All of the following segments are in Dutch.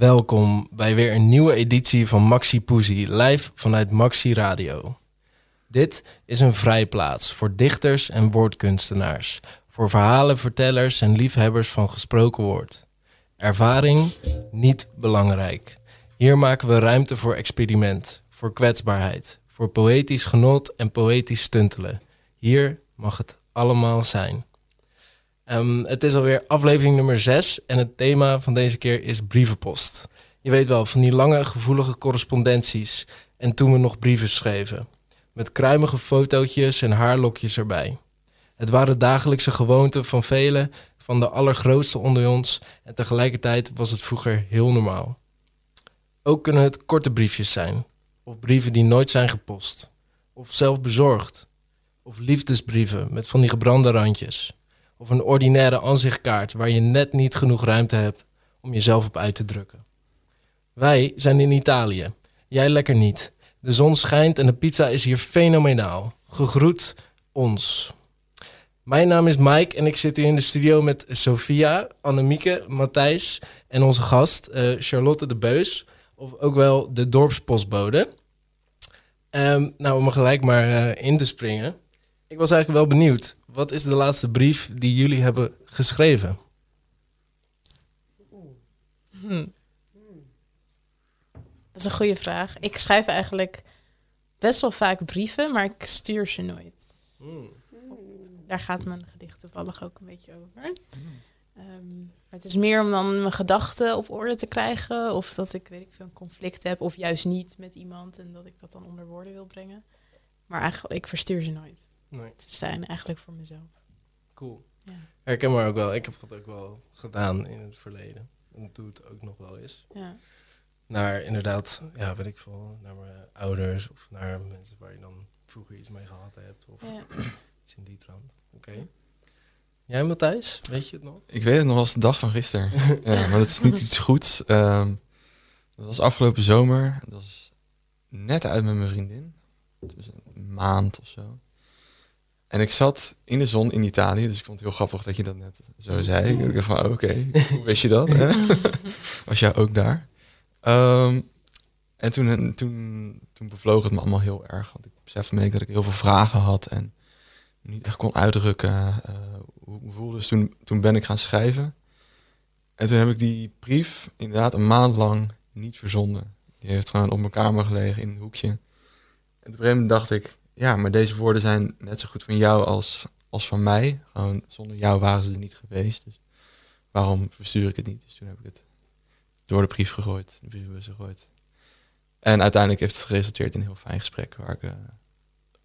Welkom bij weer een nieuwe editie van Maxi Poesie, live vanuit Maxi Radio. Dit is een vrijplaats voor dichters en woordkunstenaars, voor verhalenvertellers en liefhebbers van gesproken woord. Ervaring niet belangrijk. Hier maken we ruimte voor experiment, voor kwetsbaarheid, voor poëtisch genot en poëtisch stuntelen. Hier mag het allemaal zijn. Um, het is alweer aflevering nummer 6 en het thema van deze keer is brievenpost. Je weet wel, van die lange gevoelige correspondenties en toen we nog brieven schreven. Met kruimige fotootjes en haarlokjes erbij. Het waren dagelijkse gewoonten van velen, van de allergrootste onder ons en tegelijkertijd was het vroeger heel normaal. Ook kunnen het korte briefjes zijn, of brieven die nooit zijn gepost, of zelf bezorgd, of liefdesbrieven met van die gebrande randjes of een ordinaire aanzichtkaart waar je net niet genoeg ruimte hebt om jezelf op uit te drukken. Wij zijn in Italië. Jij lekker niet. De zon schijnt en de pizza is hier fenomenaal. Gegroet ons. Mijn naam is Mike en ik zit hier in de studio met Sophia, Annemieke, Matthijs en onze gast uh, Charlotte de Beus, of ook wel de dorpspostbode. Um, nou, om er gelijk maar uh, in te springen. Ik was eigenlijk wel benieuwd. Wat is de laatste brief die jullie hebben geschreven? Hmm. Dat is een goede vraag. Ik schrijf eigenlijk best wel vaak brieven, maar ik stuur ze nooit. Hmm. Daar gaat mijn gedicht toevallig ook een beetje over. Um, maar het is meer om dan mijn gedachten op orde te krijgen. Of dat ik, weet ik veel, een conflict heb. Of juist niet met iemand. En dat ik dat dan onder woorden wil brengen. Maar eigenlijk, ik verstuur ze nooit. Nee. Ze zijn eigenlijk voor mezelf. Cool. Ja. Herken maar ook wel. Ik heb dat ook wel gedaan in het verleden. En doe het ook nog wel eens. Ja. Naar inderdaad, ja, weet ik veel, naar mijn ouders of naar mensen waar je dan vroeger iets mee gehad hebt. Of ja. iets in die trant. Oké. Jij Matthijs, weet je het nog? Ik weet het nog als de dag van gisteren. ja, maar dat is niet iets goeds. Um, dat was afgelopen zomer. Dat was net uit met mijn vriendin. Dus een maand of zo. En ik zat in de zon in Italië, dus ik vond het heel grappig dat je dat net zo zei. Ik dacht van, oké, hoe wist je dat? Hè? Was jij ook daar? Um, en toen, toen, toen bevloog het me allemaal heel erg. Want ik besefte me dat ik heel veel vragen had en niet echt kon uitdrukken uh, hoe me voelde. Dus toen, toen ben ik gaan schrijven. En toen heb ik die brief inderdaad een maand lang niet verzonden. Die heeft gewoon op mijn kamer gelegen in een hoekje. En op een dacht ik, ja, maar deze woorden zijn net zo goed van jou als, als van mij. Gewoon zonder jou waren ze er niet geweest. Dus waarom verstuur ik het niet? Dus toen heb ik het door de brief gegooid, de brievenbus gegooid. En uiteindelijk heeft het geresulteerd in een heel fijn gesprek waar ik uh,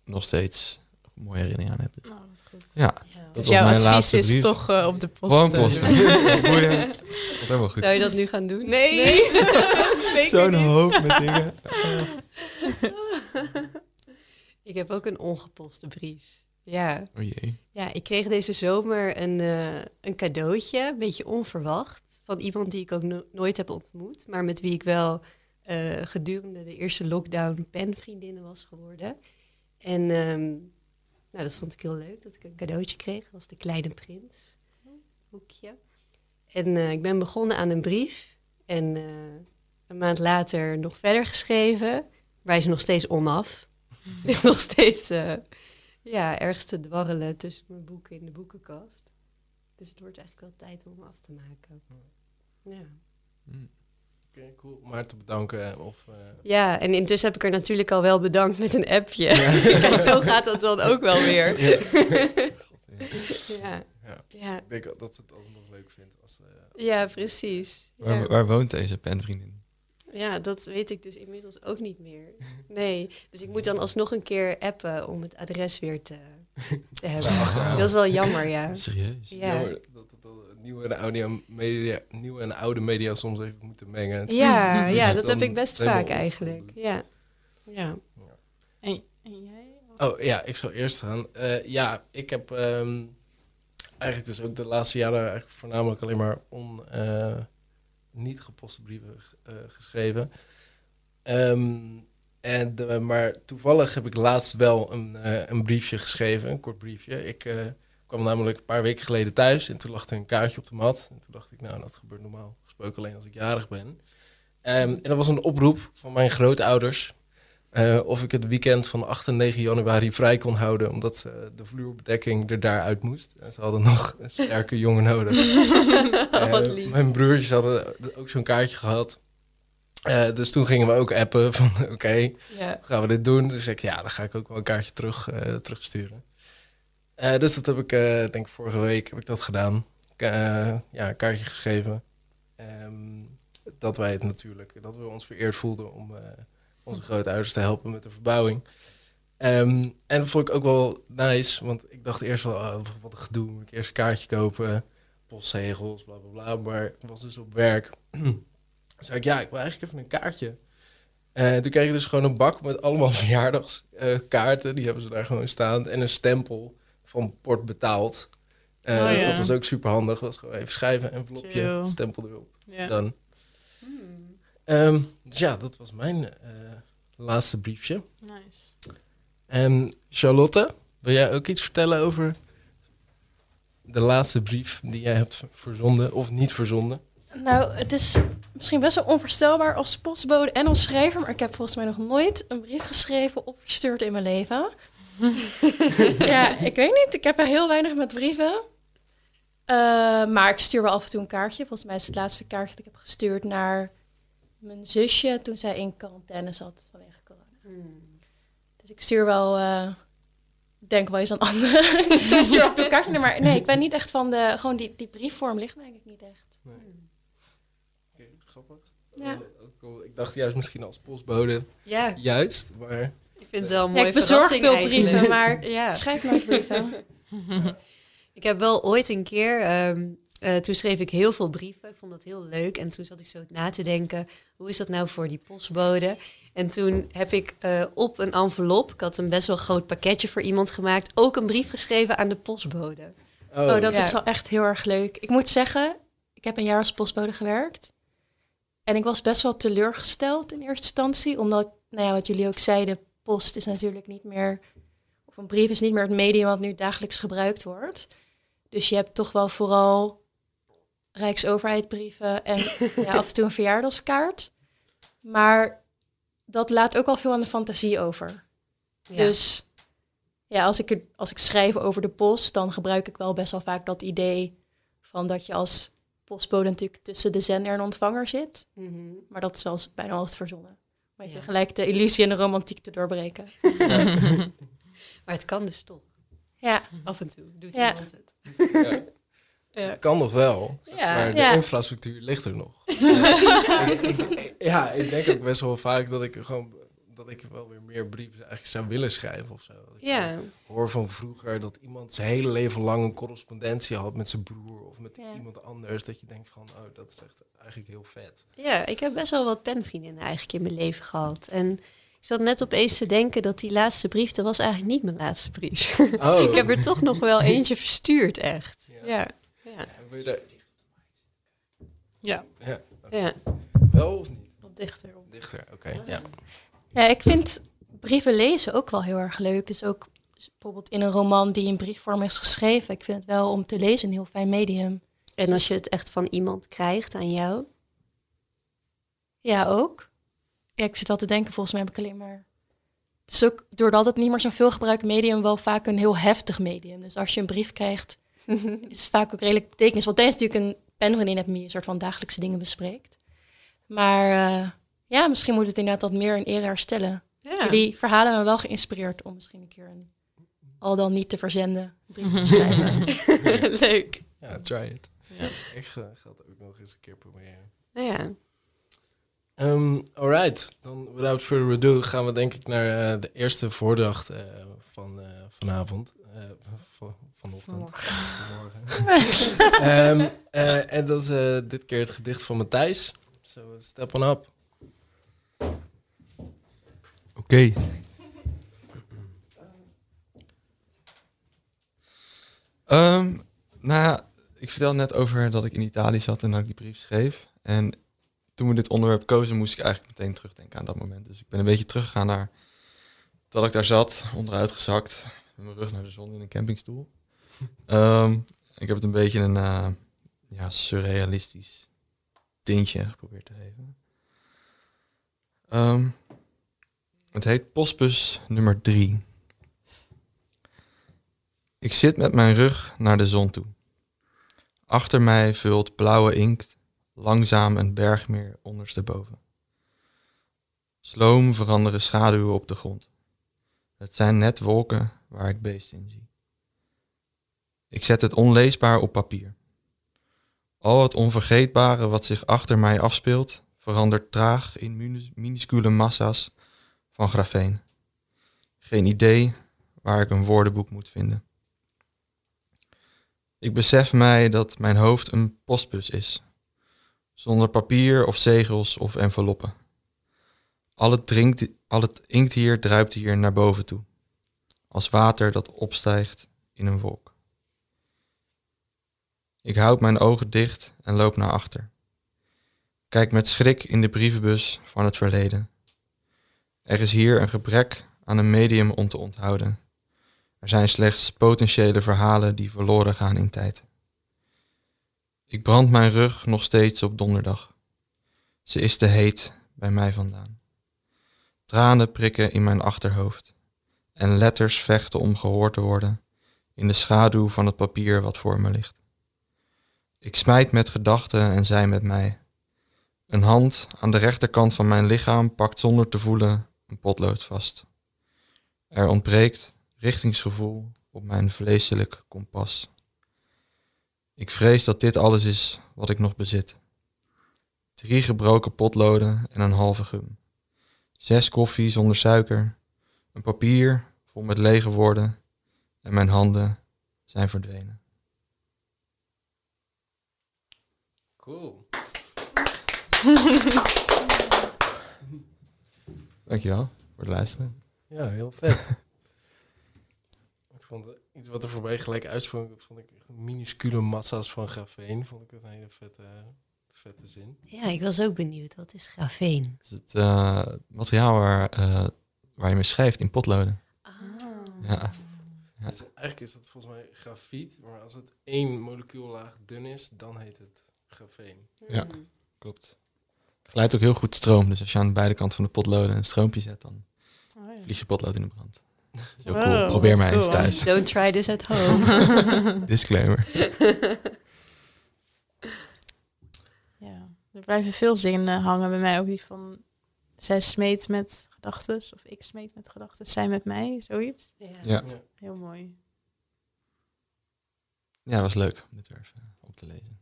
nog steeds mooie herinnering aan heb. Oh, dat goed. Ja, ja. dat dus jouw mijn advies is brief. toch uh, op de post. Gewoon posten. Uh, helemaal goed. Zou je dat nu gaan doen? Nee, nee. Zo'n hoop met dingen. Ik heb ook een ongeposte brief. Ja. Oh jee. Ja, ik kreeg deze zomer een, uh, een cadeautje, een beetje onverwacht, van iemand die ik ook nooit heb ontmoet, maar met wie ik wel uh, gedurende de eerste lockdown penvriendinnen was geworden. En um, nou, dat vond ik heel leuk, dat ik een cadeautje kreeg. Dat was de Kleine Prins, hoekje. En uh, ik ben begonnen aan een brief en een maand later nog verder geschreven. Wij zijn nog steeds onaf. nog steeds uh, ja, ergens te dwarrelen tussen mijn boeken in de boekenkast. Dus het wordt eigenlijk wel tijd om af te maken. Ja. Mm. Oké, okay, cool. Maar te bedanken. Of, uh... Ja, en intussen heb ik er natuurlijk al wel bedankt met een appje. Kijk, zo gaat dat dan ook wel weer. Ja. ja. ja. ja. Ik denk dat ze het alsnog leuk vindt. Als, uh, ja, precies. Waar, waar woont deze penvriendin? Ja, dat weet ik dus inmiddels ook niet meer. Nee, dus ik moet dan alsnog een keer appen om het adres weer te, te hebben. Dat is wel jammer, ja. Serieus? Ja. Jammer dat nieuwe en, oude media, nieuwe en oude media soms even moeten mengen. Ja, ja dat heb ik best vaak eigenlijk. Ja. ja. En, en, jij? Oh ja, ik zal eerst gaan. Uh, ja, ik heb um, eigenlijk dus ook de laatste jaren eigenlijk voornamelijk alleen maar on, eh, niet geposte brieven eh, geschreven. Ehm, en de- maar toevallig heb ik laatst wel een, eh, een briefje geschreven, een kort briefje. Ik eh, kwam namelijk een paar weken geleden thuis en toen lag er een kaartje op de mat. En toen dacht ik, nou, dat gebeurt normaal gesproken alleen als ik jarig ben. Ehm, en dat was een oproep van mijn grootouders. eh, of ik het weekend van 8 en 9 januari vrij kon houden, omdat eh, de vloerbedekking er daaruit moest. En ze hadden nog een sterke jongen nodig. Eh, lief. Mijn broertjes hadden ook zo'n kaartje gehad. Eh, dus toen gingen we ook appen van oké, gaan we dit doen? Dus ik, ja, dan ga ik ook wel een kaartje terug, terugsturen. Eh, dus dat heb ik, eh, denk ik vorige week heb ik dat gedaan. Eh, ja, een kaartje geschreven. Ehm, dat wij het natuurlijk, dat we ons vereerd voelden om onze grootouders te helpen met de verbouwing. Ehm, en dat vond ik ook wel nice, want ik dacht eerst wel, oh, wat een gedoe, moet ik eerst een kaartje kopen, postzegels, bla bla bla. Maar ik was dus op werk. Toen zei ik, ja, ik wil eigenlijk even een kaartje. En toen kreeg ik dus gewoon een bak met allemaal verjaardagskaarten. die hebben ze daar gewoon staan. En een stempel van port betaald. Eh, Oh, dus ja. dat was ook super handig. was gewoon even schrijven, envelopje, Chill. stempel erop. Ja. Dan. Hmm. Ehm, dus ja, dat was mijn eh, laatste briefje. Nice. En Charlotte, wil jij ook iets vertellen over de laatste brief die jij hebt verzonden of niet verzonden? Nou, het is misschien best wel onvoorstelbaar als postbode en als schrijver, maar ik heb volgens mij nog nooit een brief geschreven of verstuurd in mijn leven. ja, ik weet niet. Ik heb er heel weinig met brieven. Eh, maar ik stuur wel af en toe een kaartje. Volgens mij is het laatste kaartje dat ik heb gestuurd naar mijn zusje toen zij in quarantaine zat vanwege corona. Hmm. Dus ik stuur wel, eh, ik denk wel eens aan anderen. ik stuur af en toe een kaartje, maar nee, ik ben niet echt van de, gewoon die, die briefvorm ligt me denk ik niet echt. Oké, grappig. Ja. Eh, ook ik dacht juist misschien als postbode Ja, juist, maar vind het wel een Ja, mooie ik bezorg veel eigenlijk. brieven, maar Ja. schrijf nooit brieven. Ik heb wel ooit een keer, ehm, eh, toen schreef ik heel veel brieven. Ik vond dat heel leuk. En toen zat ik zo na te denken, hoe is dat nou voor die postbode? En toen heb ik eh, op een envelop, ik had een best wel groot pakketje voor iemand gemaakt, ook een brief geschreven aan de postbode. Oh, dat Ja. is wel echt heel erg leuk. Ik moet zeggen, ik heb een jaar als postbode gewerkt. En ik was best wel teleurgesteld in eerste instantie. Omdat, nou ja, wat jullie ook zeiden, post is natuurlijk niet meer... Of een brief is niet meer het medium wat nu dagelijks gebruikt wordt. Dus je hebt toch wel vooral Rijksoverheidbrieven en ja, af en toe een verjaardagskaart. Maar dat laat ook al veel aan de fantasie over. Ja. Dus ja, als ik, als ik schrijf over de post, dan gebruik ik wel best wel vaak dat idee van dat je als postbode natuurlijk tussen de zender en ontvanger zit. Mhm. Maar dat is wel bijna altijd verzonnen. Even Ja. gelijk de illusie en de romantiek te doorbreken. Maar het kan dus toch. Ja, Af en toe doet Ja. iemand het. Ja. Ja. Het kan nog wel, Ja. maar de Ja. infrastructuur ligt er nog. ja, ik denk ook best wel vaak dat ik gewoon dat ik wel weer meer brieven eigenlijk zou willen schrijven of zo. Ik Ja, hoor van vroeger dat iemand zijn hele leven lang een correspondentie had met zijn broer of met Ja. iemand anders. Dat je denkt van, oh, dat is echt eigenlijk heel vet. ja, ik heb best wel wat penvriendinnen eigenlijk in mijn leven gehad. En ik zat net opeens te denken dat die laatste brief, dat was eigenlijk niet mijn laatste brief. Oh, ik heb er toch nog wel eentje verstuurd, echt. Ja. Ja, ja, En wil je daar Ja, ja, ja. wel of niet? dichter op. Dichter, oké. ja. Ja ik vind brieven lezen ook wel heel erg leuk. Dus ook bijvoorbeeld in een roman die in briefvorm is geschreven. Ik vind het wel om te lezen een heel fijn medium. En als je het echt van iemand krijgt aan jou. Ja, ook. Ja, ik zit al te denken, volgens mij heb ik alleen maar... Het is ook, doordat het niet meer zo'n veel gebruikt medium, wel vaak een heel heftig medium. Dus als je een brief krijgt, is het vaak ook redelijk betekenis. Want tijdens natuurlijk een penvriendin hebt je een soort van dagelijkse dingen bespreekt. Maar eh, ja, misschien moet het inderdaad wat meer in ere herstellen. Ja. Die verhalen hebben me wel geïnspireerd om misschien een keer een al dan niet te verzenden brief te schrijven. Leuk. Ja, try it. Ja. Ik ga, ga het ook nog eens een keer proberen. Nou ja. Ehm alright, dan without further ado gaan we denk ik naar eh, de eerste voordracht eh, van eh, vanavond. eh, van, vanochtend. Vanmorgen. Ehm, eh, en dat is eh, dit keer het gedicht van Matthijs. So step on up. Oké. Ehm, Nou ja, ik vertelde net over dat ik in Italië zat en dat ik die brief schreef. En toen we dit onderwerp kozen, moest ik eigenlijk meteen terugdenken aan dat moment. Dus ik ben een beetje teruggegaan naar dat ik daar zat, onderuitgezakt, met mijn rug naar de zon in een campingstoel. Ehm, ik heb het een beetje een eh, ja, surrealistisch tintje geprobeerd te geven. Ehm, het heet Postbus nummer 3. Ik zit met mijn rug naar de zon toe. Achter mij vult blauwe inkt langzaam een bergmeer ondersteboven. Sloom veranderen schaduwen op de grond. Het zijn net wolken waar ik beest in zie. Ik zet het onleesbaar op papier. Al het onvergeetbare wat zich achter mij afspeelt, verandert traag in minus- minuscule massa's van grafeen. Geen idee waar ik een woordenboek moet vinden. Ik besef mij dat mijn hoofd een postbus is, zonder papier of zegels of enveloppen. Al het, drinkt, al het inkt hier druipt hier naar boven toe, als water dat opstijgt in een wolk. Ik houd mijn ogen dicht en loop naar achter. Kijk met schrik in de brievenbus van het verleden. Er is hier een gebrek aan een medium om te onthouden. Er zijn slechts potentiële verhalen die verloren gaan in tijd. Ik brand mijn rug nog steeds op donderdag. Ze is te heet bij mij vandaan. Tranen prikken in mijn achterhoofd en letters vechten om gehoord te worden in de schaduw van het papier wat voor me ligt. Ik smijt met gedachten en zij met mij. Een hand aan de rechterkant van mijn lichaam pakt zonder te voelen een potlood vast. Er ontbreekt richtingsgevoel op mijn vleeselijk kompas. Ik vrees dat dit alles is wat ik nog bezit. Drie gebroken potloden en een halve gum. Zes koffie zonder suiker. Een papier vol met lege woorden. En mijn handen zijn verdwenen. Cool. Dankjewel voor het luisteren. Ja, heel vet. ik vond iets wat er voorbij gelijk uitsprong, vond ik echt minuscule massa's van grafeen. Vond ik het een hele vette, vette zin. Ja, ik was ook benieuwd. Wat is grafeen? Dat is het eh, materiaal waar, eh, waar je mee schrijft in potloden. Ja. Ja. Dus eigenlijk is dat volgens mij grafiet, maar als het één molecuullaag dun is, dan heet het grafeen. Ja. Klopt. Glijdt ook heel goed stroom. Dus als je aan beide kanten van de potloden een stroompje zet, dan Oh, ja. vliegt je potlood in de brand. Dat is heel Wow, cool. Probeer mij eens thuis. Don't try this at home. Disclaimer. Ja, er blijven veel zinnen hangen bij mij. Ook die van zij smeet met gedachten. Of ik smeet met gedachten. Zij met mij. Zoiets. Ja. Ja. Heel mooi. Ja, was leuk om dit weer even op te lezen.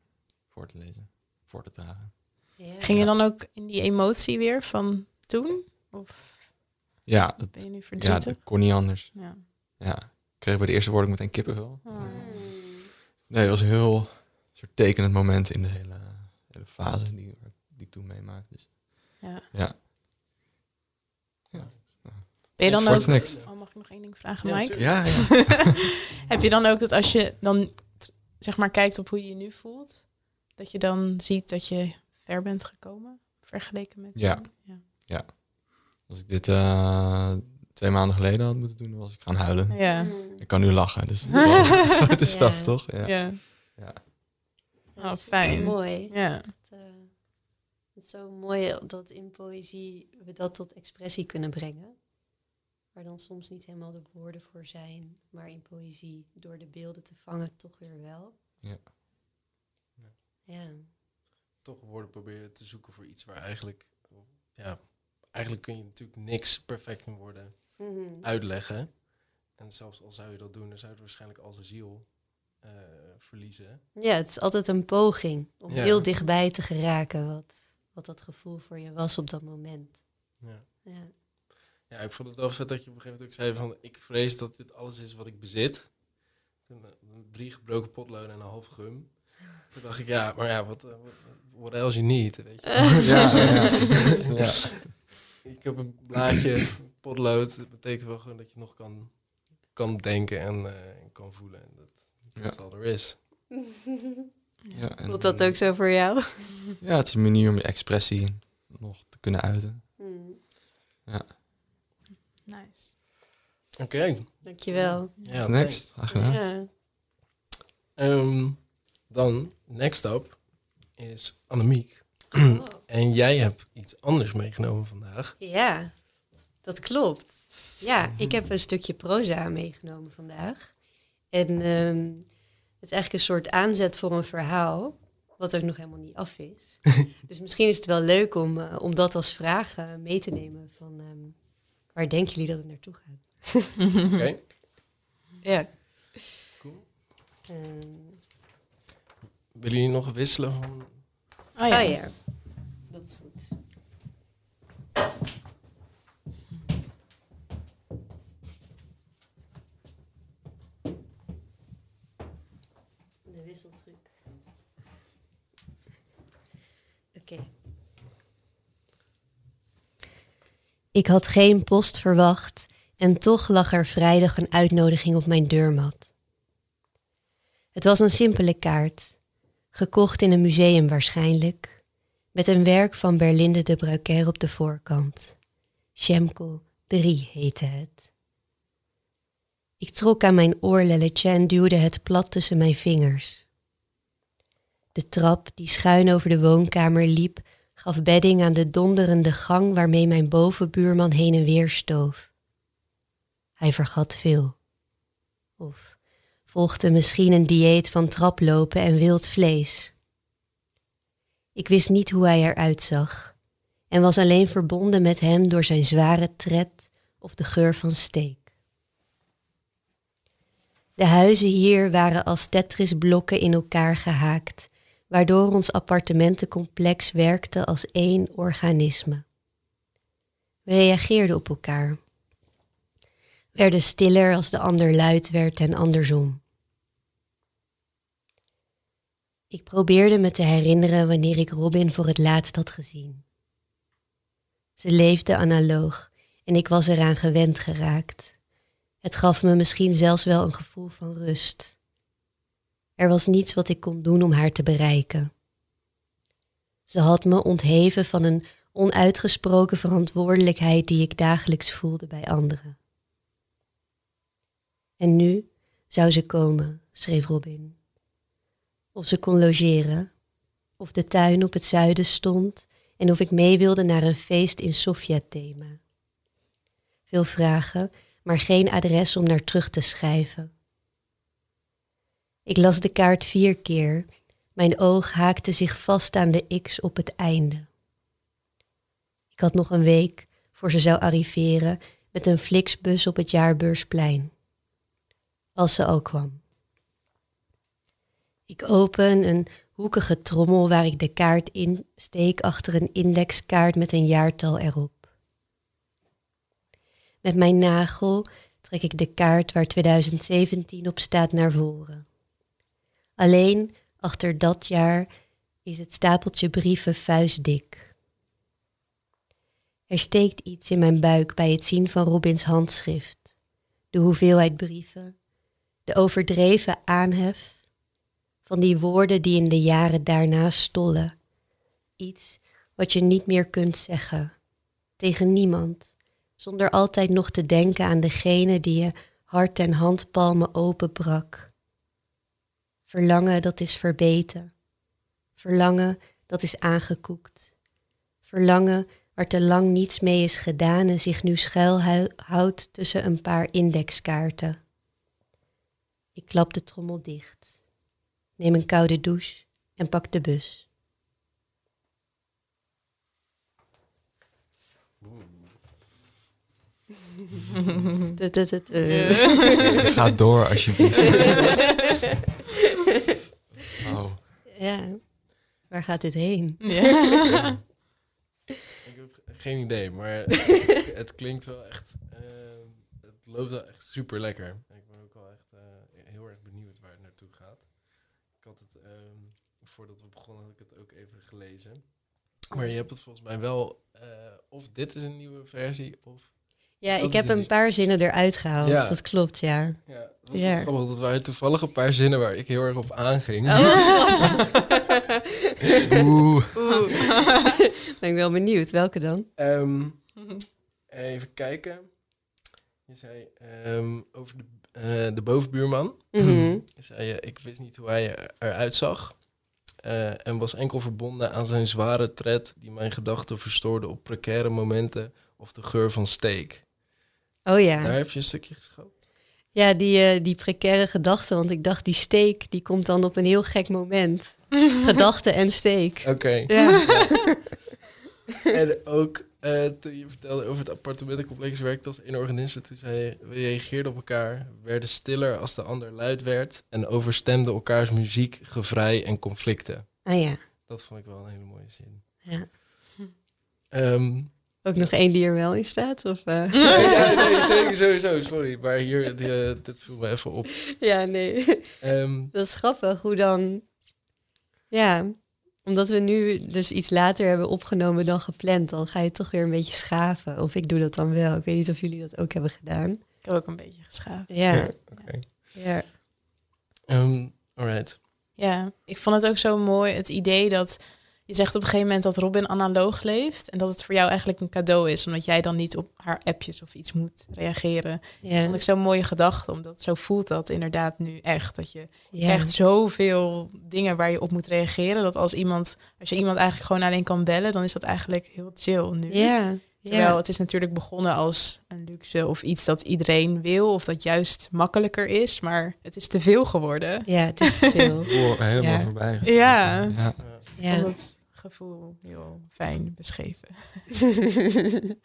Voor te lezen. Voor te dragen. Ging je dan ook in die emotie weer van toen? Of Ja, ben dat, je nu ja, dat kon niet anders. Ja. Ja. Ik kreeg bij de eerste woorden meteen kippenvel. Oh. Nee, het was een heel soort tekenend moment in de hele, hele fase die, die ik toen meemaakte. Dus, Ja. ja. Ben je dan What's ook... next? Oh, mag ik nog één ding vragen, Ja, Mike? Ja, ja. Heb je dan ook dat als je dan zeg maar kijkt op hoe je je nu voelt, dat je dan ziet dat je ver bent gekomen vergeleken met Ja. ja. Als ik dit eh, twee maanden geleden had moeten doen, dan was ik gaan huilen. Ja. Hmm. Ik kan nu lachen, dus dat is een grote stap, toch? Ja. Ja. Ja. Oh, fijn. Mooi. Ja. Het, eh, het is zo mooi dat in poëzie we dat tot expressie kunnen brengen. Waar dan soms niet helemaal de woorden voor zijn, maar in poëzie door de beelden te vangen toch weer wel. Ja. Ja. Toch woorden proberen te zoeken voor iets waar eigenlijk... Ja, eigenlijk kun je natuurlijk niks perfect in woorden Mhm. uitleggen. En zelfs al zou je dat doen, dan zou je waarschijnlijk al zijn ziel eh, verliezen. Ja, het is altijd een poging om Ja. heel dichtbij te geraken wat, wat dat gevoel voor je was op dat moment. Ja. Ja. Ja, ik vond het wel vet dat je op een gegeven moment ook zei van... ik vrees dat dit alles is wat ik bezit. Toen, eh, drie gebroken potloden en een half gum. Toen dacht ik, ja, maar ja, wat, wat- what else you need, weet je. Ja, ja, ja. Ik heb een blaadje, potlood. Dat betekent wel gewoon dat je nog kan, kan denken en eh, en kan voelen. En dat, dat Ja. is al er is. Ja, en- Voelt dat ook zo voor jou? Ja, het is een manier om je expressie nog te kunnen uiten. Nice. Oké. Dankjewel. Ja, Next, graag gedaan. Ja. Ehm, dan, next up, is Annemiek. Oh. En jij hebt iets anders meegenomen vandaag. Ja, dat klopt. Ja, ik heb een stukje proza meegenomen vandaag. En ehm, het is eigenlijk een soort aanzet voor een verhaal, wat ook nog helemaal niet af is. dus misschien is het wel leuk om, eh, om dat als vraag eh, mee te nemen van ehm, waar denken jullie dat het naartoe gaat? Oké. Ja. Cool. Ehm, Willen jullie nog wisselen van... Oh ja. Oh ja, dat is goed. De wisseltruc. Oké. Ik had geen post verwacht en toch lag er vrijdag een uitnodiging op mijn deurmat. Het was een simpele kaart, gekocht in een museum waarschijnlijk, met een werk van Berlinde de Brucker op de voorkant. Schemko 3 heette het. Ik trok aan mijn oorlelletje en duwde het plat tussen mijn vingers. De trap die schuin over de woonkamer liep, gaf bedding aan de donderende gang waarmee mijn bovenbuurman heen en weer stoof. Hij vergat veel. Of volgde misschien een dieet van traplopen en wild vlees. Ik wist niet hoe hij eruit zag en was alleen verbonden met hem door zijn zware tred of de geur van steek. De huizen hier waren als Tetrisblokken in elkaar gehaakt, waardoor ons appartementencomplex werkte als één organisme. We reageerden op elkaar, werden stiller als de ander luid werd en andersom. Ik probeerde me te herinneren wanneer ik Robin voor het laatst had gezien. Ze leefde analoog en ik was eraan gewend geraakt. Het gaf me misschien zelfs wel een gevoel van rust. Er was niets wat ik kon doen om haar te bereiken. Ze had me ontheven van een onuitgesproken verantwoordelijkheid die ik dagelijks voelde bij anderen. En nu zou ze komen, schreef Robin. Of ze kon logeren, of de tuin op het zuiden stond en of ik mee wilde naar een feest in Sofia-thema. Veel vragen, maar geen adres om naar terug te schrijven. Ik las de kaart vier keer. Mijn oog haakte zich vast aan de X op het einde. Ik had nog een week voor ze zou arriveren met een Flixbus op het jaarbeursplein. Als ze al kwam. Ik open een hoekige trommel waar ik de kaart insteek achter een indexkaart met een jaartal erop. Met mijn nagel trek ik de kaart waar 2017 op staat naar voren. Alleen achter dat jaar is het stapeltje brieven vuistdik. Er steekt iets in mijn buik bij het zien van Robins handschrift. De hoeveelheid brieven, de overdreven aanhef van die woorden die in de jaren daarna stollen. Iets wat je niet meer kunt zeggen, tegen niemand, zonder altijd nog te denken aan degene die je hart en handpalmen openbrak. Verlangen dat is verbeten. Verlangen dat is aangekoekt. Verlangen waar te lang niets mee is gedaan en zich nu schuilhoudt tussen een paar indexkaarten. Ik klap de trommel dicht, neem een koude douche en pak de bus. Ga door alsjeblieft. Oh. Ja, waar gaat dit heen? Ik heb geen idee, maar het klinkt wel echt... eh, het loopt wel echt super lekker. Ik ben ook wel echt eh, heel erg benieuwd waar het naartoe gaat. Ik had het, ehm, voordat we begonnen, had ik het ook even gelezen. Maar je hebt het volgens mij wel... eh, of dit is een nieuwe versie, of... Ja, ik heb een paar zinnen eruit gehaald. Ja. Dat klopt, ja. Ja, dat was Ja. wel grappig. Dat waren toevallig een paar zinnen waar ik heel erg op aanging. Oh. Oeh. Oeh. ben ik wel benieuwd. Welke dan? Ehm, even kijken. Je zei ehm, over de, eh, de bovenbuurman. Mhm. Je zei, eh, ik wist niet hoe hij er- eruit zag. eh, en was enkel verbonden aan zijn zware tred die mijn gedachten verstoorde op precaire momenten of de geur van steak. Oh ja. Daar heb je een stukje geschoopt. Ja, die, die precaire gedachte. Want ik dacht, die steek, die komt dan op een heel gek moment. Gedachte en steek. Oké. Ja. En ook eh, toen je vertelde over het appartementencomplex werkte als één organisme, toen zei je, we reageerden op elkaar, werden stiller als de ander luid werd en overstemden elkaars muziek, gevrij en conflicten. Ah ja. Dat vond ik wel een hele mooie zin. ja. Ehm, Ook nog één die er wel in staat? Of, eh? ja, nee, zeker sowieso, sorry. Maar hier, die, eh, dit viel me even op. ja, nee. Ehm, Dat is grappig hoe dan. Ja, omdat we nu dus iets later hebben opgenomen dan gepland, dan ga je toch weer een beetje schaven. Of ik doe dat dan wel. Ik weet niet of jullie dat ook hebben gedaan. Ik heb ook een beetje geschaafd. Ja, ja, oké. ja. Ehm, alright. Ja, ik vond het ook zo mooi, het idee dat je zegt op een gegeven moment dat Robin analoog leeft en dat het voor jou eigenlijk een cadeau is, omdat jij dan niet op haar appjes of iets moet reageren. Dat ja. vond ik zo'n mooie gedachte, omdat zo voelt dat inderdaad nu echt. Dat je ja. krijgt zoveel dingen waar je op moet reageren, dat als iemand, als je iemand eigenlijk gewoon alleen kan bellen, dan is dat eigenlijk heel chill nu. Ja, Terwijl ja. het is natuurlijk begonnen als een luxe of iets dat iedereen wil of dat juist makkelijker is, maar het is te veel geworden. ja, het is te veel. Oh, helemaal Ja. voorbij. Ja. ja. Ja. Ik Ja. vond het gevoel heel fijn beschreven.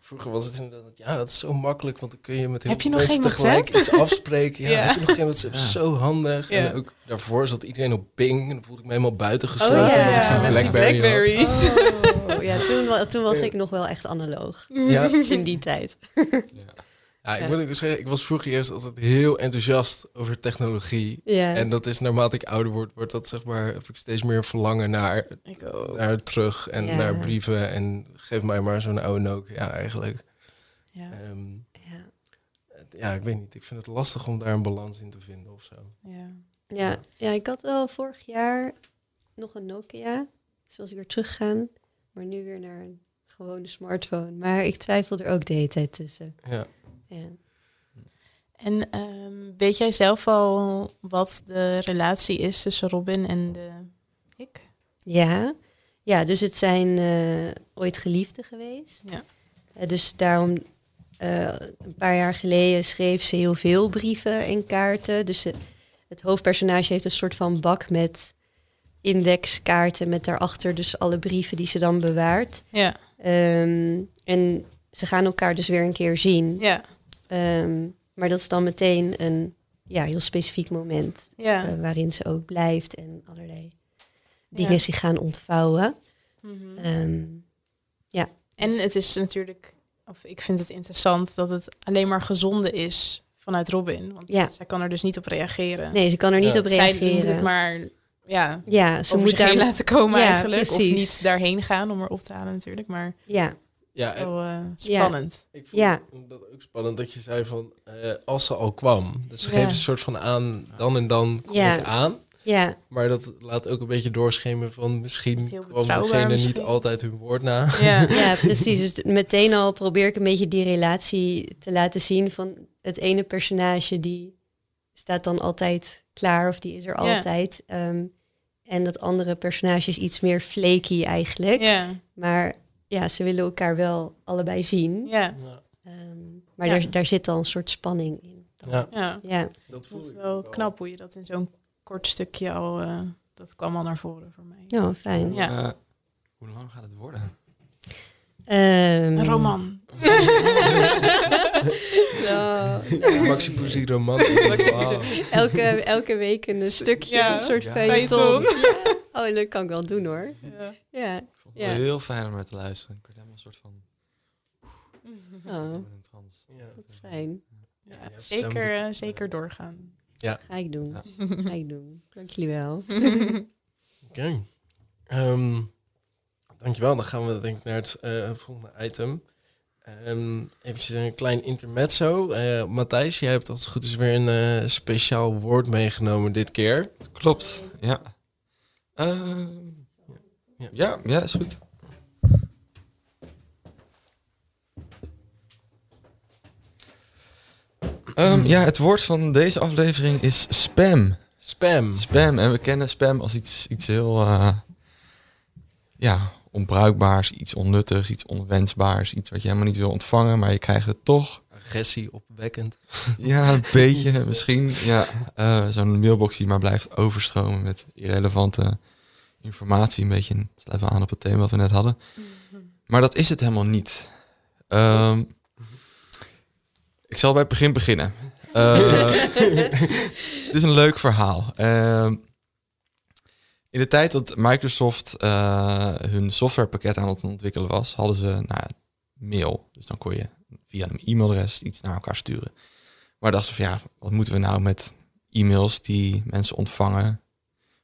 Vroeger was het inderdaad, ja, dat is zo makkelijk, want dan kun je met heel Heb je veel nog mensen geen tegelijk iets afspreken. Ja, Ja. heb je nog geen WhatsApp? Ja. Zo handig. Ja. En ook daarvoor zat iedereen op Bing. En dan voelde ik me helemaal buitengesloten. Oh, ja, omdat ik geen met met die Blackberry. Blackberries. Oh, ja, toen, toen was ik nog wel echt analoog. Ja. In die tijd. Ja, ik Ja. moet ook zeggen, ik was vroeger eerst altijd heel enthousiast over technologie. Ja. En dat is naarmate ik ouder word, wordt dat zeg maar, heb ik steeds meer verlangen naar, Ik naar terug en Ja. naar brieven. En geef mij maar zo'n oude Nokia eigenlijk. Ja, Ehm, ja. ja, ik weet niet. Ik vind het lastig om daar een balans in te vinden of zo. ja. Ja, ja, ik had wel vorig jaar nog een Nokia. Dus was ik weer teruggegaan. Maar nu weer naar een gewone smartphone. Maar ik twijfel er ook de hele tijd tussen. Ja. Ja. En ehm, weet jij zelf al wat de relatie is tussen Robin en de ik? Ja, ja dus het zijn eh, ooit geliefden geweest. Ja. Eh, dus daarom, eh, een paar jaar geleden schreef ze heel veel brieven en kaarten. Dus het hoofdpersonage heeft een soort van bak met indexkaarten met daarachter dus alle brieven die ze dan bewaart. Ja, Ehm, en ze gaan elkaar dus weer een keer zien. ja, Ehm, maar dat is dan meteen een ja, heel specifiek moment ja. eh, waarin ze ook blijft en allerlei dingen Ja. zich gaan ontvouwen. Mhm. Ehm, En het is natuurlijk, of ik vind het interessant dat het alleen maar gezonde is vanuit Robin. Want Ja. zij kan er dus niet op reageren. nee, ze kan er niet Ja. op zij reageren. moet het maar ja, ja, ze over moet zich daar. heen laten komen Ja, eigenlijk. precies. Of niet daarheen gaan om er op te halen natuurlijk. Maar Ja, Ja, wel eh, spannend. ik vond Ja. dat ook spannend dat je zei van, eh, als ze al kwam. Dus ze Ja. geeft een soort van aan, dan en dan kom Ja. ik aan. ja, Maar dat laat ook een beetje doorschemeren van misschien kwam degene misschien. niet altijd hun woord na. Ja. ja, precies. Dus meteen al probeer ik een beetje die relatie te laten zien van het ene personage die staat dan altijd klaar of die is er Ja. altijd. Ehm, en dat andere personage is iets meer flaky eigenlijk. Ja, Maar ja, ze willen elkaar wel allebei zien. ja, Ehm, maar Ja. Daar, daar zit al een soort spanning in. Ja, ja. Ja, dat Dat voelde is ik wel knap hoe je dat in zo'n kort stukje al... eh, dat kwam al naar voren voor mij. ja fijn. Ja. Eh, hoe lang gaat het worden? Ehm, Een roman. Maxi Poesie Wauw. elke, elke week een stukje, Ja. een soort Ja. feuilleton. Ja. Oh, dat kan ik wel doen hoor. Ja. Ja. Ja. heel fijn om naar te luisteren. Ik werd helemaal een soort van... Oh, een trance. Ja. dat is fijn. Ja, Ja, zeker, eh, zeker doorgaan. Ga ik doen. Ja. Ga ik doen. Dank jullie wel. Oké. Ehm, dankjewel. Dan gaan we denk ik naar het eh, volgende item. Ehm eventjes een klein intermezzo. Eh Matthijs, jij hebt als het goed is weer een eh, speciaal woord meegenomen dit keer. Klopt, ja. Ehm, Ja. ja, is goed. Ehm, ja, het woord van deze aflevering is spam. Spam. Spam. En we kennen spam als iets, iets heel eh, ja, onbruikbaars, iets onnuttigs, iets onwensbaars. Iets wat je helemaal niet wil ontvangen, maar je krijgt het toch. Agressie opwekkend. Ja, een beetje misschien. Ja, eh, zo'n mailbox die maar blijft overstromen met irrelevante informatie. Een beetje, sluit wel aan op het thema wat we net hadden. Maar dat is het helemaal niet. Ehm, ik zal bij het begin beginnen. Eh, dit is een leuk verhaal. Ehm, in de tijd dat Microsoft eh, hun softwarepakket aan het ontwikkelen was, hadden ze nou, mail. Dus dan kon je via een e-mailadres iets naar elkaar sturen. Maar dachten ze van ja, wat moeten we nou met e-mails die mensen ontvangen?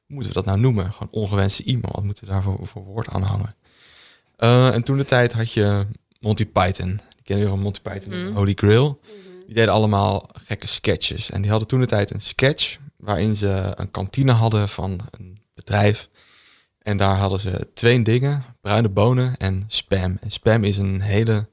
Moeten we dat nou noemen? Gewoon ongewenste e-mail. Wat moeten we daarvoor voor woord aan hangen? Eh, en toen de tijd had je Monty Python. Die kennen we van Monty Python, Mm. Holy Grail. Die deden allemaal gekke sketches. En die hadden toen de tijd een sketch waarin ze een kantine hadden van een bedrijf. En daar hadden ze twee dingen, bruine bonen en spam. En spam is een hele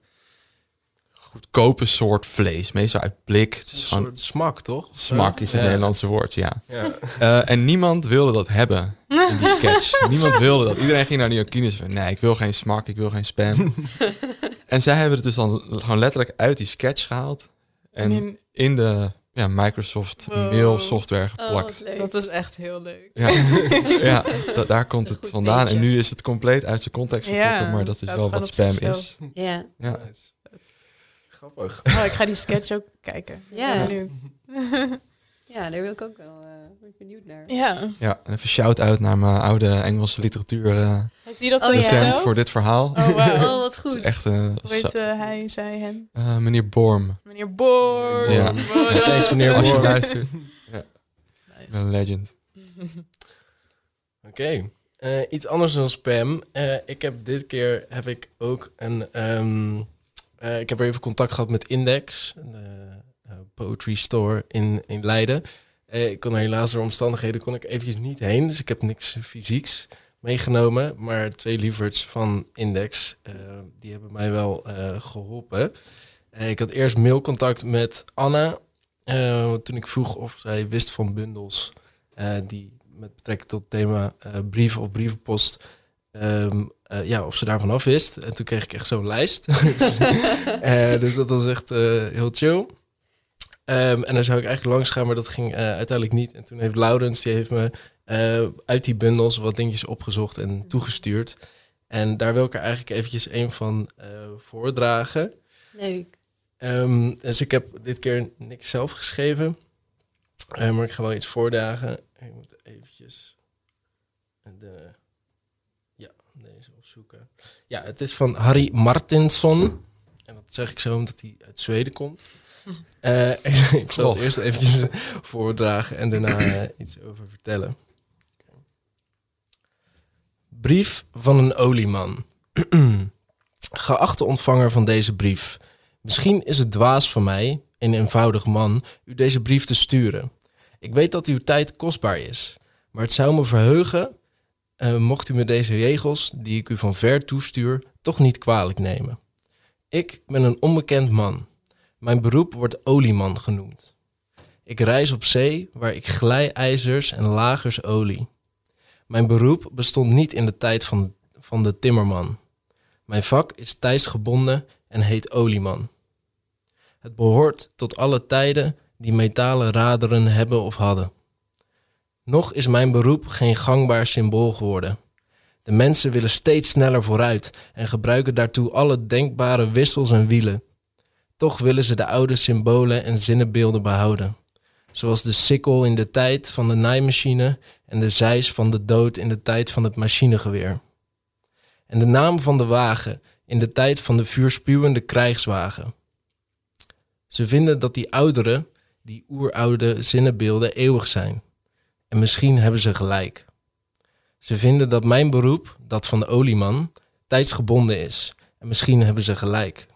goedkope soort vlees, meestal uit blik. Het Een is gewoon soort smak, toch? smak is het Ja. Nederlandse woord, ja. Ja. Eh, en niemand wilde dat hebben in die sketch. niemand wilde dat. Iedereen ging naar die kines van, nee, ik wil geen smak, ik wil geen spam. en zij hebben het dus dan gewoon letterlijk uit die sketch gehaald en in de ja, Microsoft Wow. mail software Oh, geplakt. dat is echt heel leuk. ja, ja da- daar komt Een het vandaan. beetje. En nu is het compleet uit zijn context Ja, getrokken, maar dat is wel gewoon wat spam is. Ja. Ja. Nice. Grappig. Oh, ik ga die sketch ook kijken. Ja. benieuwd. ja, daar wil ik ook wel ik benieuwd naar. Ja. ja, en even shout-out naar mijn oude Engelse literatuur eh Heeft hij dat Oh, ja. docent verteld? voor dit verhaal. Oh, wauw. Oh, wat goed. echt eh, heet eh, hij, zij, hem? eh, meneer Borm. Meneer Boor. Ja. Ja, thanks, meneer Als je Borm. luistert. Nice. Een legend. Oké. Eh, iets anders dan spam. Eh, ik heb dit keer heb ik ook een. ehm, eh, ik heb even contact gehad met Index, de eh, poetry store in, in Leiden. Eh, ik kon helaas door omstandigheden kon ik eventjes niet heen, dus ik heb niks fysieks meegenomen. Maar twee lieverds van Index, eh, die hebben mij wel eh, geholpen. Eh, ik had eerst mailcontact met Anna, eh, toen ik vroeg of zij wist van bundels eh, die met betrekking tot het thema eh, brieven of brievenpost, eh, ja, of ze daarvan af wist. En toen kreeg ik echt zo'n lijst. dus, eh, dus dat was echt eh, heel chill. Ehm, en dan zou ik eigenlijk langs gaan, maar dat ging uiteindelijk niet. En toen heeft Laurens, die heeft me uit die bundels wat dingetjes opgezocht en toegestuurd. En daar wil ik er eigenlijk eventjes een van voordragen. Leuk. Ehm, dus ik heb dit keer niks zelf geschreven. Maar ik ga wel iets voordagen. Ik moet eventjes de, opzoeken. Ja, het is van Harry Martinsson. En dat zeg ik zo omdat hij uit Zweden komt. Eh, ik zal het Oh. eerst eventjes voordragen en daarna eh, iets over vertellen. Brief van een olieman. Geachte ontvanger van deze brief. Misschien is het dwaas van mij, een eenvoudig man, u deze brief te sturen. Ik weet dat uw tijd kostbaar is, maar het zou me verheugen eh, mocht u me deze regels, die ik u van ver toestuur, toch niet kwalijk nemen. Ik ben een onbekend man. Mijn beroep wordt olieman genoemd. Ik reis op zee waar ik glijijzers en lagers olie. Mijn beroep bestond niet in de tijd van, van de timmerman. Mijn vak is tijdsgebonden en heet olieman. Het behoort tot alle tijden die metalen raderen hebben of hadden. Nog is mijn beroep geen gangbaar symbool geworden. De mensen willen steeds sneller vooruit en gebruiken daartoe alle denkbare wissels en wielen. Toch willen ze de oude symbolen en zinnenbeelden behouden. Zoals de sikkel in de tijd van de naaimachine en de zeis van de dood in de tijd van het machinegeweer. En de naam van de wagen in de tijd van de vuurspuwende krijgswagen. Ze vinden dat die oudere, die oeroude zinnenbeelden eeuwig zijn. En misschien hebben ze gelijk. Ze vinden dat mijn beroep, dat van de olieman, tijdsgebonden is. En misschien hebben ze gelijk.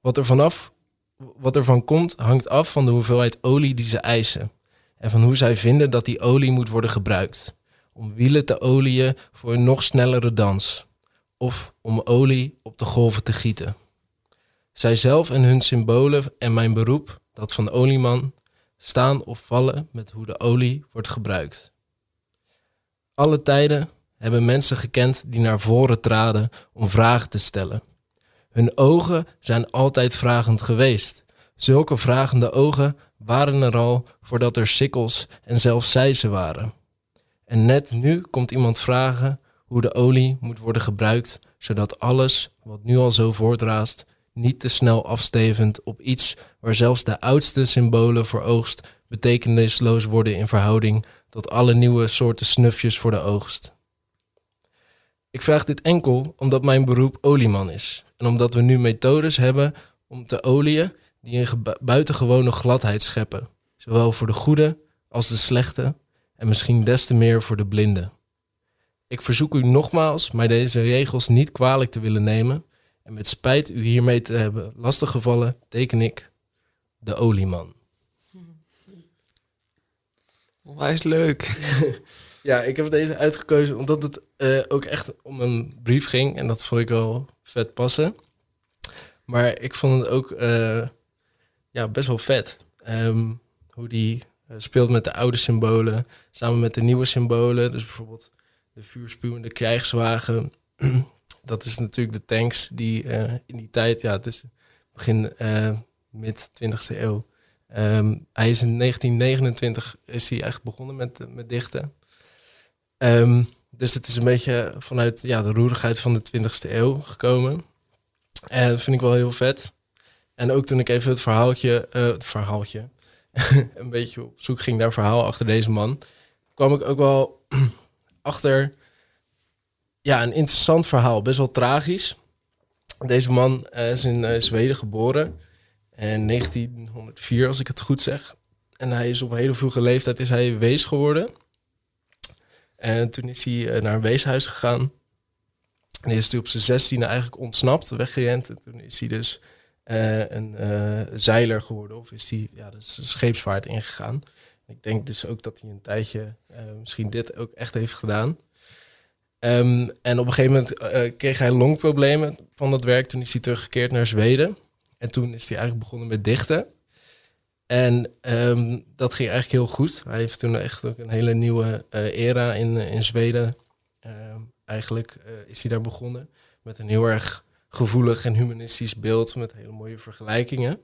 Wat er vanaf, wat er van komt, hangt af van de hoeveelheid olie die ze eisen. En van hoe zij vinden dat die olie moet worden gebruikt. Om wielen te olieën voor een nog snellere dans. Of om olie op de golven te gieten. Zijzelf en hun symbolen en mijn beroep, dat van olieman, staan of vallen met hoe de olie wordt gebruikt. Alle tijden hebben mensen gekend die naar voren traden om vragen te stellen. Hun ogen zijn altijd vragend geweest. Zulke vragende ogen waren er al voordat er sikkels en zelfs zijzen waren. En net nu komt iemand vragen hoe de olie moet worden gebruikt, zodat alles wat nu al zo voortraast niet te snel afstevend op iets waar zelfs de oudste symbolen voor oogst betekenisloos worden in verhouding tot alle nieuwe soorten snufjes voor de oogst. Ik vraag dit enkel omdat mijn beroep olieman is en omdat we nu methodes hebben om te olieën die een buitengewone gladheid scheppen, zowel voor de goede als de slechte en misschien des te meer voor de blinde. Ik verzoek u nogmaals mij deze regels niet kwalijk te willen nemen en met spijt u hiermee te hebben lastiggevallen, teken ik de olieman. Onwijs leuk. Ja, ik heb deze uitgekozen omdat het eh, ook echt om een brief ging. En dat vond ik wel vet passen. Maar ik vond het ook eh, ja, best wel vet. Ehm, hoe die eh, speelt met de oude symbolen. Samen met de nieuwe symbolen. Dus bijvoorbeeld de vuurspuwende krijgswagen. dat is natuurlijk de tanks die eh, in die tijd... Ja, het is begin eh, mid 20e eeuw. Ehm, hij is in 1929 is hij eigenlijk begonnen met, met dichten. Ehm, dus het is een beetje vanuit ja, de roerigheid van de 20e eeuw gekomen. En dat vind ik wel heel vet. En ook toen ik even het verhaaltje, eh, het verhaaltje, een beetje op zoek ging naar verhaal achter deze man, kwam ik ook wel achter ja, een interessant verhaal, best wel tragisch. Deze man eh, is in eh, Zweden geboren in 1904, als ik het goed zeg. En hij is op een hele vroege leeftijd is hij wees geworden. En toen is hij eh, naar een weeshuis gegaan. En is hij op zijn zestiende eigenlijk ontsnapt, weggerend. En toen is hij dus een zeiler geworden. Of is hij ja, dus scheepsvaart ingegaan. Ik denk dus ook dat hij een tijdje misschien dit ook echt heeft gedaan. Ehm, en op een gegeven moment eh, kreeg hij longproblemen van dat werk. Toen is hij teruggekeerd naar Zweden. En toen is hij eigenlijk begonnen met dichten. En ehm, dat ging eigenlijk heel goed. Hij heeft toen echt ook een hele nieuwe eh, era in, eh, in Zweden. Ehm, eigenlijk eh, is hij daar begonnen met een heel erg gevoelig en humanistisch beeld met hele mooie vergelijkingen.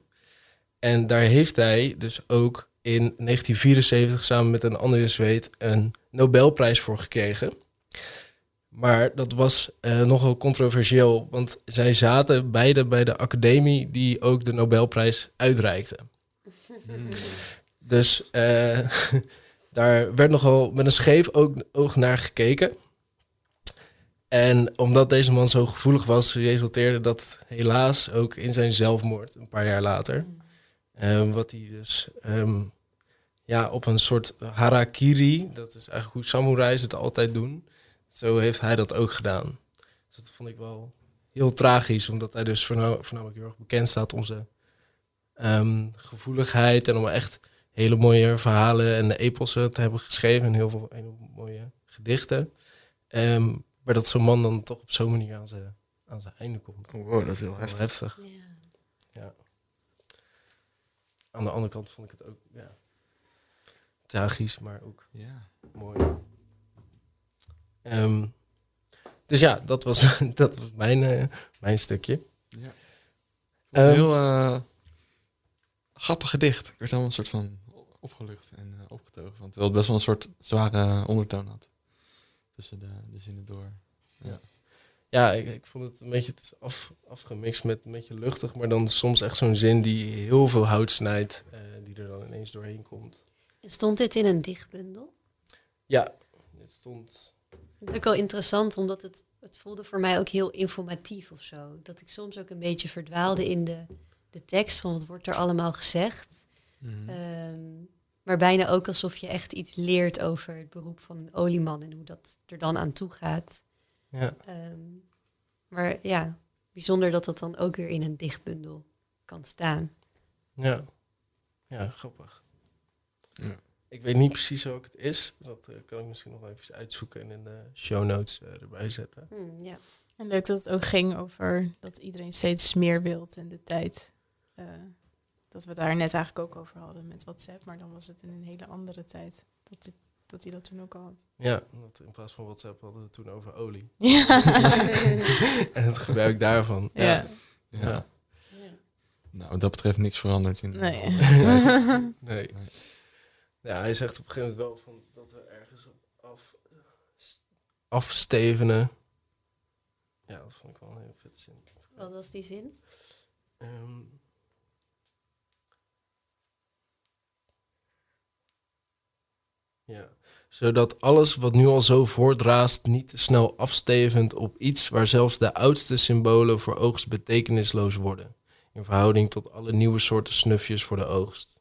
En daar heeft hij dus ook in 1974 samen met een andere Zweed een Nobelprijs voor gekregen. Maar dat was eh, nogal controversieel, want zij zaten beide bij de academie die ook de Nobelprijs uitreikte. Dus eh, daar werd nogal met een scheef oog naar gekeken. En omdat deze man zo gevoelig was, resulteerde dat helaas ook in zijn zelfmoord een paar jaar later. Eh, wat hij dus ehm, ja, op een soort harakiri, dat is eigenlijk hoe samurais het altijd doen. Zo heeft hij dat ook gedaan. Dus dat vond ik wel heel tragisch, omdat hij dus voorna- voornamelijk heel erg bekend staat om zijn ehm, gevoeligheid en om echt hele mooie verhalen en epossen te hebben geschreven en heel veel hele mooie gedichten. Ehm, maar dat zo'n man dan toch op zo'n manier aan zijn, aan zijn einde komt. Oh, wow, dat is heel heftig. Ja. Aan de andere kant vond ik het ook ja, tragisch, maar ook Ja. mooi. Ehm, dus ja, dat was, dat was mijn, eh, mijn stukje. ja. Ehm, heel eh, grappig gedicht. Ik werd helemaal een soort van opgelucht en eh, opgetogen van. Terwijl het best wel een soort zware ondertoon had. Tussen de, de zinnen door. Ja, ik, ik vond het een beetje het is af, afgemixt met een beetje luchtig, maar dan soms echt zo'n zin die heel veel hout snijdt, eh, die er dan ineens doorheen komt. En Stond dit in een dichtbundel? Ja, het stond. Het ook wel interessant, omdat het, het voelde voor mij ook heel informatief of zo. Dat ik soms ook een beetje verdwaalde in de, de tekst van wat wordt er allemaal gezegd. Ehm, maar bijna ook alsof je echt iets leert over het beroep van een olieman en hoe dat er dan aan toe gaat. Ja. Ehm, maar ja, bijzonder dat dat dan ook weer in een dichtbundel kan staan. Ja, ja grappig. Ja. Ik weet niet precies welke het is. Dat eh, kan ik misschien nog even uitzoeken en in de show notes eh, erbij zetten. Hmm, ja. En leuk dat het ook ging over dat iedereen steeds meer wilt en de tijd. eh, dat we daar net eigenlijk ook over hadden met WhatsApp, maar dan was het in een hele andere tijd. Dat, dat hij dat toen ook al had. Ja, want in plaats van WhatsApp hadden we het toen over olie. Ja. en het gebruik daarvan. Ja. ja. Ja. Ja. Nou, wat dat betreft niks veranderd in. Nee. Nee. Ja, hij zegt op een gegeven moment wel van dat we ergens op af, afstevenen. Ja, dat vond ik wel een heel vet zin. Wat was die zin? Ehm. ja, zodat alles wat nu al zo voortraast niet te snel afstevend op iets waar zelfs de oudste symbolen voor oogst betekenisloos worden. In verhouding tot alle nieuwe soorten snufjes voor de oogst.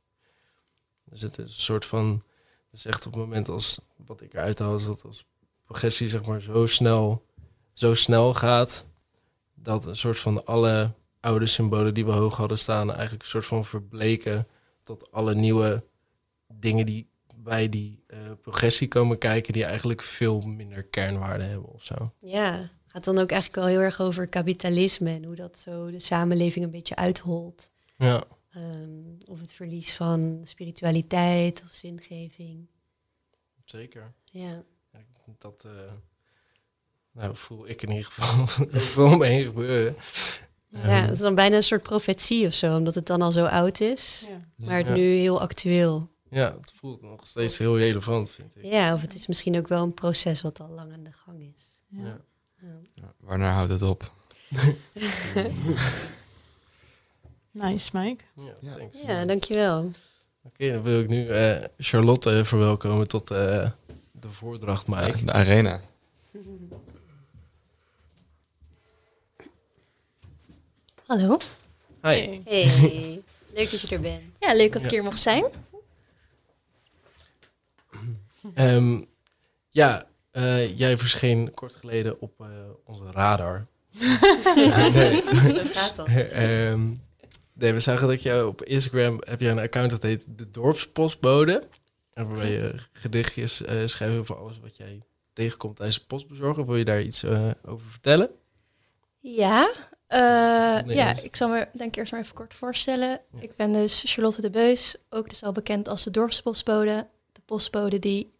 Dus het is een soort van, het is echt op het moment als, wat ik eruit haal, is dat als progressie zeg maar zo snel, zo snel gaat, dat een soort van alle oude symbolen die we hoog hadden staan eigenlijk een soort van verbleken tot alle nieuwe dingen die bij die eh, progressie komen kijken, die eigenlijk veel minder kernwaarde hebben of zo. Ja, gaat dan ook eigenlijk wel heel erg over kapitalisme en hoe dat zo de samenleving een beetje uitholt. Ja, Ehm, of het verlies van spiritualiteit of zingeving. zeker. Ja, Dat eh, nou, voel ik in ieder geval om me heen gebeuren. ja, Ehm, het is dan bijna een soort profetie of zo, omdat het dan al zo oud is, Ja. maar het Ja. nu heel actueel. ja, het voelt nog steeds heel relevant, vind ik. Ja, of het is misschien ook wel een proces wat al lang aan de gang is. Ja. Ja. Ja. Ja, waarnaar houdt het op? Nice, Mike. Ja, Ja. thanks. Ja, dankjewel. Oké, dan wil ik nu eh, Charlotte verwelkomen tot eh, de voordracht, Mike. Ja, de arena. Hallo. Hi. Hey, leuk dat je er bent. Ja, leuk dat ik Ja. hier mag zijn. Ehm, ja, eh, jij verscheen kort geleden op eh, onze radar. nee. Zo gaat dat. Ehm, nee, we zagen dat je op Instagram heb je een account dat heet De Dorpspostbode. En waarbij je gedichtjes eh schrijft over alles wat jij tegenkomt tijdens het postbezorgen. Wil je daar iets eh, over vertellen? Ja, eh, Nee, ja ik zal me denk ik eerst maar even kort voorstellen. Ja. Ik ben dus Charlotte de Beus, ook dus al bekend als de dorpspostbode. De postbode die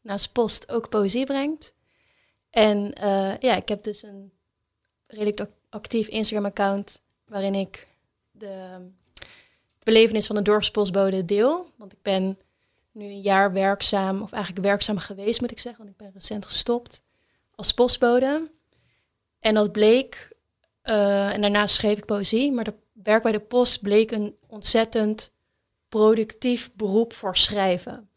naast post ook poëzie brengt. En ja, ik heb dus een redelijk ac- actief Instagram-account waarin ik de belevenis van de dorpspostbode deel. Want ik ben nu een jaar werkzaam, of eigenlijk werkzaam geweest moet ik zeggen, want ik ben recent gestopt als postbode. En dat bleek, eh, en daarna schreef ik poëzie, maar dat werk bij de post bleek een ontzettend productief beroep voor schrijven.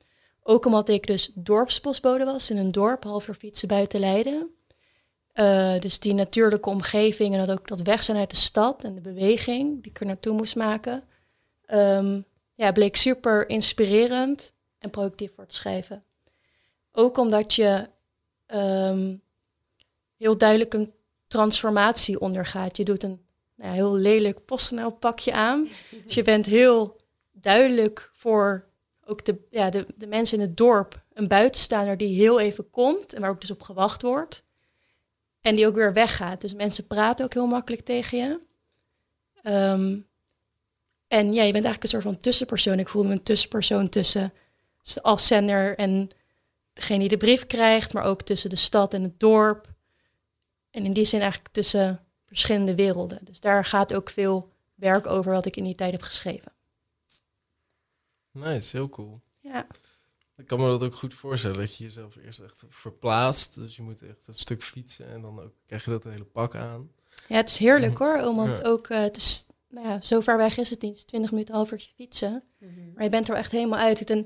Ook omdat ik dus dorpspostbode was in een dorp, half fietsen buiten Leiden. Eh, dus die natuurlijke omgeving en dat ook dat weg zijn uit de stad en de beweging die ik er naartoe moest maken, ehm, ja, bleek super inspirerend en productief voor het schrijven. Ook omdat je ehm, heel duidelijk een transformatie ondergaat. Je doet een nou heel lelijk PostNL pakje aan. Dus je bent heel duidelijk voor ook de, ja, de, de mensen in het dorp een buitenstaander die heel even komt en waar ook dus op gewacht wordt. En die ook weer weggaat. Dus mensen praten ook heel makkelijk tegen je. Ehm, en ja, je bent eigenlijk een soort van tussenpersoon. Ik voelde me een tussenpersoon tussen de afzender en degene die de brief krijgt, maar ook tussen de stad en het dorp. En in die zin eigenlijk tussen verschillende werelden. Dus daar gaat ook veel werk over wat ik in die tijd heb geschreven. Nice, heel cool. Ja, Ik kan me dat ook goed voorstellen, dat je jezelf eerst echt verplaatst. Dus je moet echt een stuk fietsen en dan ook krijg je dat hele pak aan. ja het is heerlijk hoor. Omdat Ja. ook, eh, het is, nou ja, zo ver weg is het niet. Het is 20 minuten, een half uurtje fietsen. Maar je bent er echt helemaal uit. En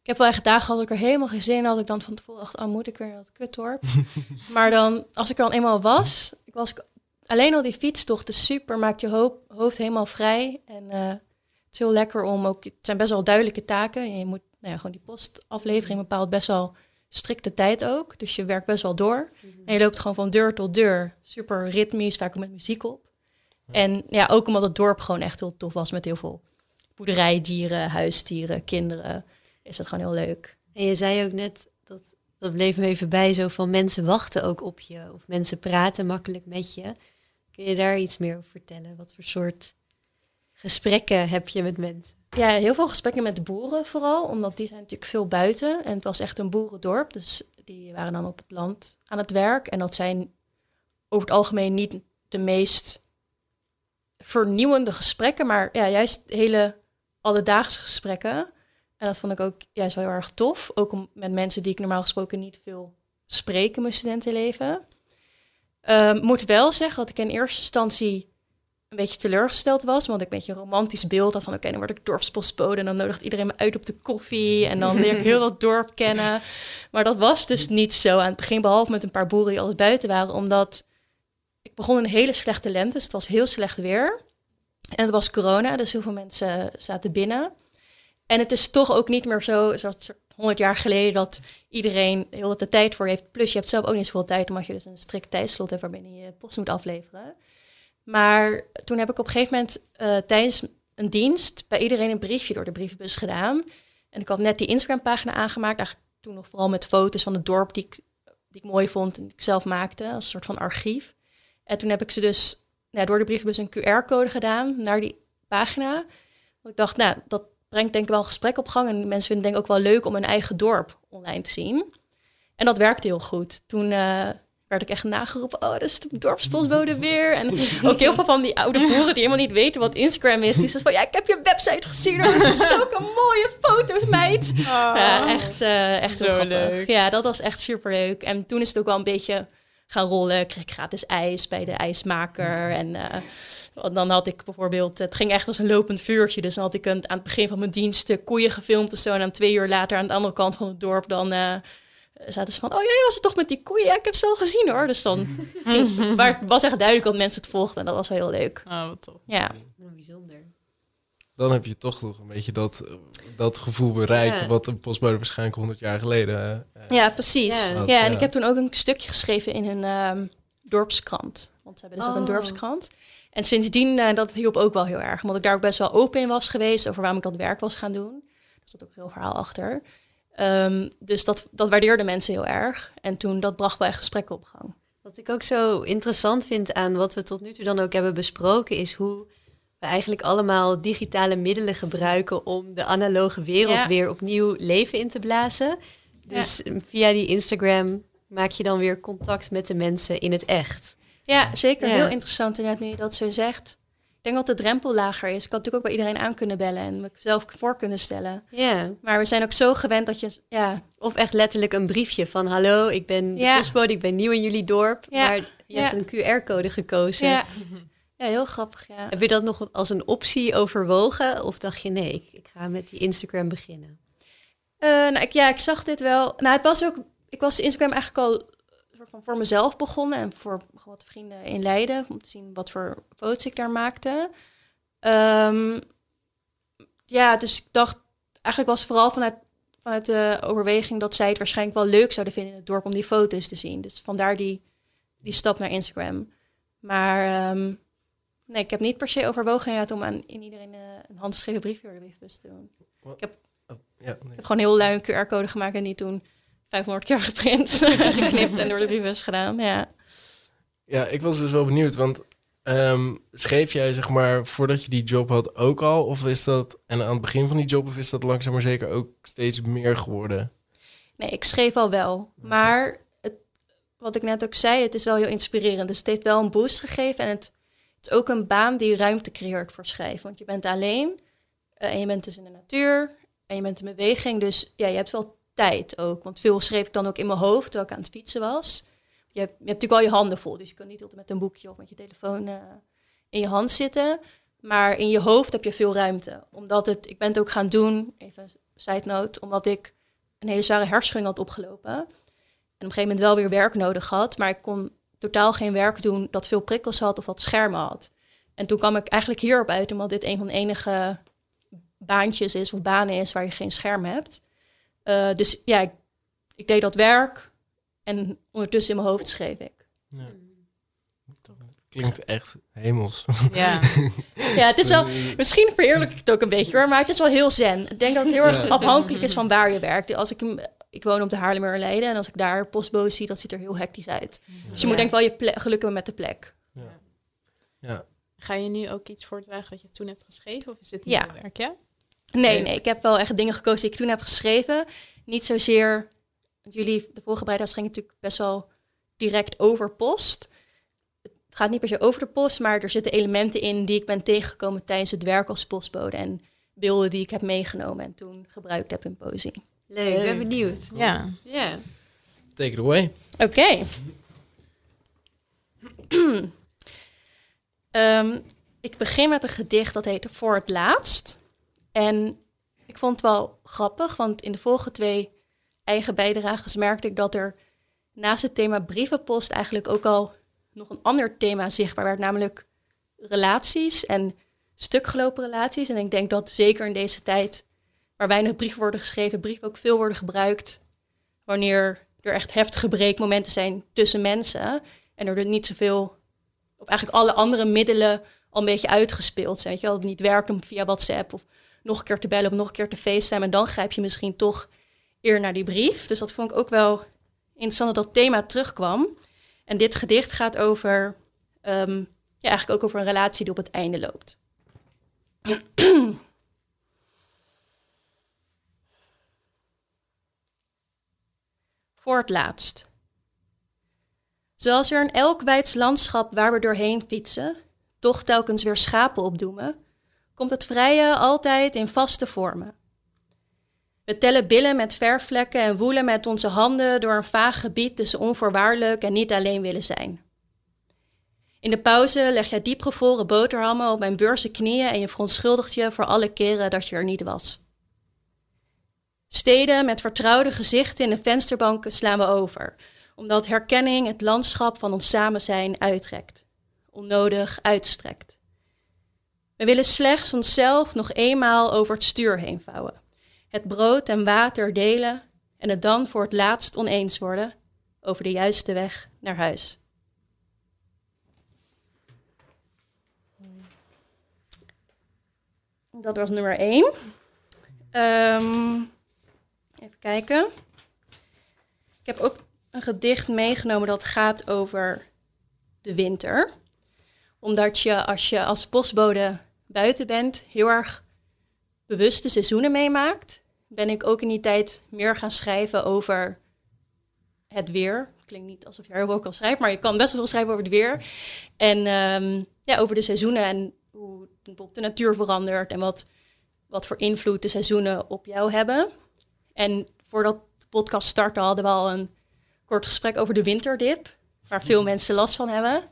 ik heb wel echt dagen gehad dat ik er helemaal geen zin in had. Ik dan van tevoren dacht, oh, moet ik weer naar dat kutdorp? maar dan, als ik er dan eenmaal was, ik was alleen al die fietstocht is super, maakt je hoofd helemaal vrij. En eh, is heel lekker om ook, het zijn best wel duidelijke taken. Je moet nou ja, gewoon die postaflevering bepaalt best wel strikte tijd ook. Dus je werkt best wel door. En je loopt gewoon van deur tot deur, super ritmisch, vaak ook met muziek op. En ja, ook omdat het dorp gewoon echt heel tof was met heel veel boerderijdieren, huisdieren, kinderen. Is dat gewoon heel leuk. En je zei ook net, dat, dat bleef me even bij, zo van mensen wachten ook op je. Of mensen praten makkelijk met je. Kun je daar iets meer over vertellen? Wat voor soort gesprekken heb je met mensen? Ja, heel veel gesprekken met de boeren vooral, omdat die zijn natuurlijk veel buiten. En het was echt een boerendorp, dus die waren dan op het land aan het werk. En dat zijn over het algemeen niet de meest vernieuwende gesprekken, maar ja, juist hele alledaagse gesprekken. En dat vond ik ook juist wel heel erg tof. Ook om, met mensen die ik normaal gesproken niet veel spreek in mijn studentenleven. Um, moet wel zeggen dat ik in eerste instantie een beetje teleurgesteld was. Want ik een beetje een romantisch beeld had van... oké, dan word ik dorpspostbode en dan nodigt iedereen me uit op de koffie... en dan leer ik heel dat dorp kennen. Maar dat was dus niet zo aan het begin... behalve met een paar boeren die altijd buiten waren... omdat ik begon een hele slechte lente, dus het was heel slecht weer. En het was corona, dus heel veel mensen zaten binnen. En het is toch ook niet meer zo, zoals 100 jaar geleden, dat iedereen heel de tijd voor heeft. Plus je hebt zelf ook niet zoveel tijd, omdat je dus een strikt tijdslot hebt waarbinnen je post moet afleveren. Maar toen heb ik op een gegeven moment uh, tijdens een dienst bij iedereen een briefje door de brievenbus gedaan. En ik had net die Instagram-pagina aangemaakt, eigenlijk toen nog vooral met foto's van het dorp die ik, die ik mooi vond en die ik zelf maakte, als een soort van archief. En toen heb ik ze dus ja, door de brievenbus een QR-code gedaan naar die pagina. Ik dacht, nou, dat brengt denk ik wel een gesprek op gang. En mensen vinden denk ik ook wel leuk om hun eigen dorp online te zien. En dat werkte heel goed. Toen uh, werd ik echt nageroepen, oh, dat is de dorpspostbode weer. En ook heel veel van die oude boeren die helemaal niet weten wat Instagram is. Die zeggen van, ja, ik heb je website gezien. Dat is zulke mooie foto's, meid. Oh, ja, echt, uh, echt zo leuk. Ja, dat was echt super leuk. En toen is het ook wel een beetje gaan rollen. Kreeg ik gratis ijs bij de ijsmaker. En uh, dan had ik bijvoorbeeld, het ging echt als een lopend vuurtje. Dus dan had ik een, aan het begin van mijn dienst koeien gefilmd of zo. En dan twee uur later aan de andere kant van het dorp dan... Zaten ze van, oh jij was het toch met die koeien? Ja, ik heb ze al gezien hoor. Dus dan ging, maar het was echt duidelijk dat mensen het volgden. En dat was wel heel leuk. Oh, wat tof. Ja. bijzonder. Dan heb je toch nog een beetje dat, dat gevoel bereikt... wat een postbode waarschijnlijk 100 jaar geleden... Uh, ja, precies. Ja. ja. en ik heb toen ook een stukje geschreven in hun um, dorpskrant. Want ze hebben dus ook een oh. dorpskrant. En sindsdien, uh, dat hielp ook wel heel erg. Omdat ik daar ook best wel open in was geweest... over waarom ik dat werk was gaan doen. Er zat ook een heel verhaal achter. Um, dus dat, dat waardeerden mensen heel erg. En toen, dat bracht bij gesprekken op gang. Wat ik ook zo interessant vind aan wat we tot nu toe dan ook hebben besproken... is hoe we eigenlijk allemaal digitale middelen gebruiken om de analoge wereld weer opnieuw leven in te blazen. Dus via die Instagram maak je dan weer contact met de mensen in het echt. Ja, zeker. Heel interessant inderdaad nu je dat zo zegt. Ik denk dat de drempel lager is. Ik had natuurlijk ook bij iedereen aan kunnen bellen en mezelf voor kunnen stellen. Ja. Maar we zijn ook zo gewend dat je... Ja. Of echt letterlijk een briefje van... Hallo, ik ben ja. postbode, ik ben nieuw in jullie dorp. Ja. Maar je hebt een QR-code gekozen. Ja. Ja, heel grappig. Ja. Heb je dat nog als een optie overwogen? Of dacht je nee, ik, ik ga met die Instagram beginnen? Uh, nou, ik, ja, ik zag dit wel. Nou, het was ook. Ik was Instagram eigenlijk al soort van voor mezelf begonnen en voor wat vrienden in Leiden om te zien wat voor foto's ik daar maakte. Um, ja, dus ik dacht eigenlijk was vooral vanuit vanuit de overweging dat zij het waarschijnlijk wel leuk zouden vinden in het dorp om die foto's te zien. Dus vandaar die, die stap naar Instagram. Maar um, Nee, ik heb niet per se overwogen om aan in iedereen uh, een handgeschreven briefje te doen. Ik heb, oh, ja, nee. ik heb gewoon heel lui een QR-code gemaakt en niet toen 500 keer geprint, geknipt en door de brievenbus gedaan. Ja. ja, ik was dus wel benieuwd, want um, schreef jij zeg maar voordat je die job had ook al? Of is dat, en aan het begin van die job, of is dat langzaam maar zeker ook steeds meer geworden? Nee, ik schreef al wel. Maar het, wat ik net ook zei, het is wel heel inspirerend. Dus het heeft wel een boost gegeven en het is ook een baan die ruimte creëert voor schrijven. Want je bent alleen uh, en je bent dus in de natuur en je bent in beweging. Dus ja, je hebt wel tijd ook. Want veel schreef ik dan ook in mijn hoofd terwijl ik aan het fietsen was. Je hebt, je hebt natuurlijk al je handen vol, dus je kan niet altijd met een boekje of met je telefoon uh, in je hand zitten. Maar in je hoofd heb je veel ruimte. Omdat het, ik ben het ook gaan doen, even side note, omdat ik een hele zware hersenschudding had opgelopen. En op een gegeven moment wel weer werk nodig had. Maar ik kon totaal geen werk doen dat veel prikkels had of dat schermen had. En toen kwam ik eigenlijk hierop uit, omdat dit een van de enige baantjes is of banen is waar je geen scherm hebt. Uh, dus ja, ik, ik, deed dat werk en ondertussen in mijn hoofd schreef ik. Ja. Klinkt echt hemels. Ja. Ja, het is wel, misschien verheerlijk ik het ook een beetje hoor, maar het is wel heel zen. Ik denk dat het heel erg Ja. afhankelijk is van waar je werkt. Als ik, hem- ik woon op de Haarlemmer Leiden en als ik daar postbo's zie, dat ziet er heel hectisch uit. Dus je moet Ja. denk ik wel je ple- geluk hebben met de plek. Ja. ja. Ga je nu ook iets voortdragen dat je toen hebt geschreven? Of is dit Ja. nieuw werk, ja? Nee, Nee. ik heb wel echt dingen gekozen die ik toen heb geschreven. Niet zozeer, want jullie, de vorige bijdrage ging natuurlijk best wel direct over post. Het gaat niet per se over de post, maar er zitten elementen in die ik ben tegengekomen tijdens het werk als postbode. En beelden die ik heb meegenomen en toen gebruikt heb in poëzie. Leuk, ik ben benieuwd. Ja. Ja. Take it away. Oké. Ehm, ik begin met een gedicht dat heet Voor het Laatst. En ik vond het wel grappig, want in de vorige twee eigen bijdrages merkte ik dat er naast het thema brievenpost eigenlijk ook al nog een ander thema zichtbaar werd, namelijk relaties en stukgelopen relaties. En ik denk dat zeker in deze tijd, waar weinig brieven worden geschreven, brieven ook veel worden gebruikt wanneer er echt heftige breekmomenten zijn tussen mensen. En er niet zoveel, op eigenlijk alle andere middelen al een beetje uitgespeeld zijn. Weet je wel, het niet werkt om via WhatsApp of nog een keer te bellen of nog een keer te facetimen. En dan grijp je misschien toch eerder naar die brief. Dus dat vond ik ook wel interessant dat dat thema terugkwam. En dit gedicht gaat over, ehm, ja, eigenlijk ook over een relatie die op het einde loopt. Voor het laatst. Zoals er in elk wijds landschap waar we doorheen fietsen, toch telkens weer schapen opdoemen, komt het vrije altijd in vaste vormen. We tellen billen met verfvlekken en woelen met onze handen door een vaag gebied tussen onvoorwaardelijk en niet alleen willen zijn. In de pauze leg jij diepgevroren boterhammen op mijn beurzen knieën en je verontschuldigt je voor alle keren dat je er niet was. Steden met vertrouwde gezichten in de vensterbanken slaan we over, omdat herkenning het landschap van ons samen zijn uitrekt, onnodig uitstrekt. We willen slechts onszelf nog eenmaal over het stuur heen vouwen, het brood en water delen en het dan voor het laatst oneens worden over de juiste weg naar huis. Dat was nummer één. Ehm, even kijken. Ik heb ook een gedicht meegenomen dat gaat over de winter. Omdat je als je als postbode buiten bent heel erg bewust de seizoenen meemaakt, ben ik ook in die tijd meer gaan schrijven over het weer. Klinkt niet alsof je er ook al schrijft, maar je kan best wel veel schrijven over het weer. En ehm, ja, over de seizoenen en hoe bijvoorbeeld de natuur verandert en wat, wat voor invloed de seizoenen op jou hebben. En voordat de podcast startte hadden we al een kort gesprek over de winterdip, waar veel mensen last van hebben.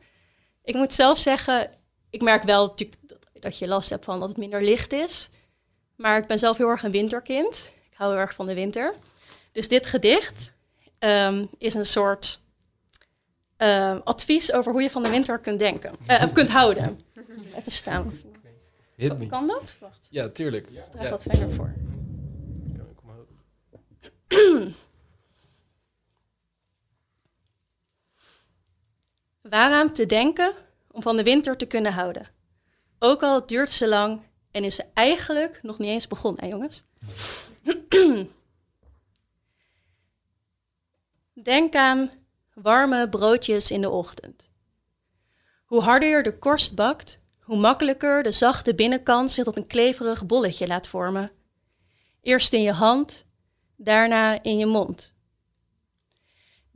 Ik moet zelf zeggen, ik merk wel natuurlijk dat, je last hebt van dat het minder licht is. Maar ik ben zelf heel erg een winterkind. Ik hou heel erg van de winter. Dus dit gedicht ehm, is een soort ehm, advies over hoe je van de winter kunt denken. eh, of kunt houden. Even staan. Hit me. Kan dat? Wacht, Ja, tuurlijk. ik draag Ja. wat verder voor. Waaraan te denken om van de winter te kunnen houden. Ook al duurt ze lang en is ze eigenlijk nog niet eens begonnen, hè jongens? Denk aan warme broodjes in de ochtend. Hoe harder je de korst bakt, hoe makkelijker de zachte binnenkant zich tot een kleverig bolletje laat vormen. Eerst in je hand, daarna in je mond.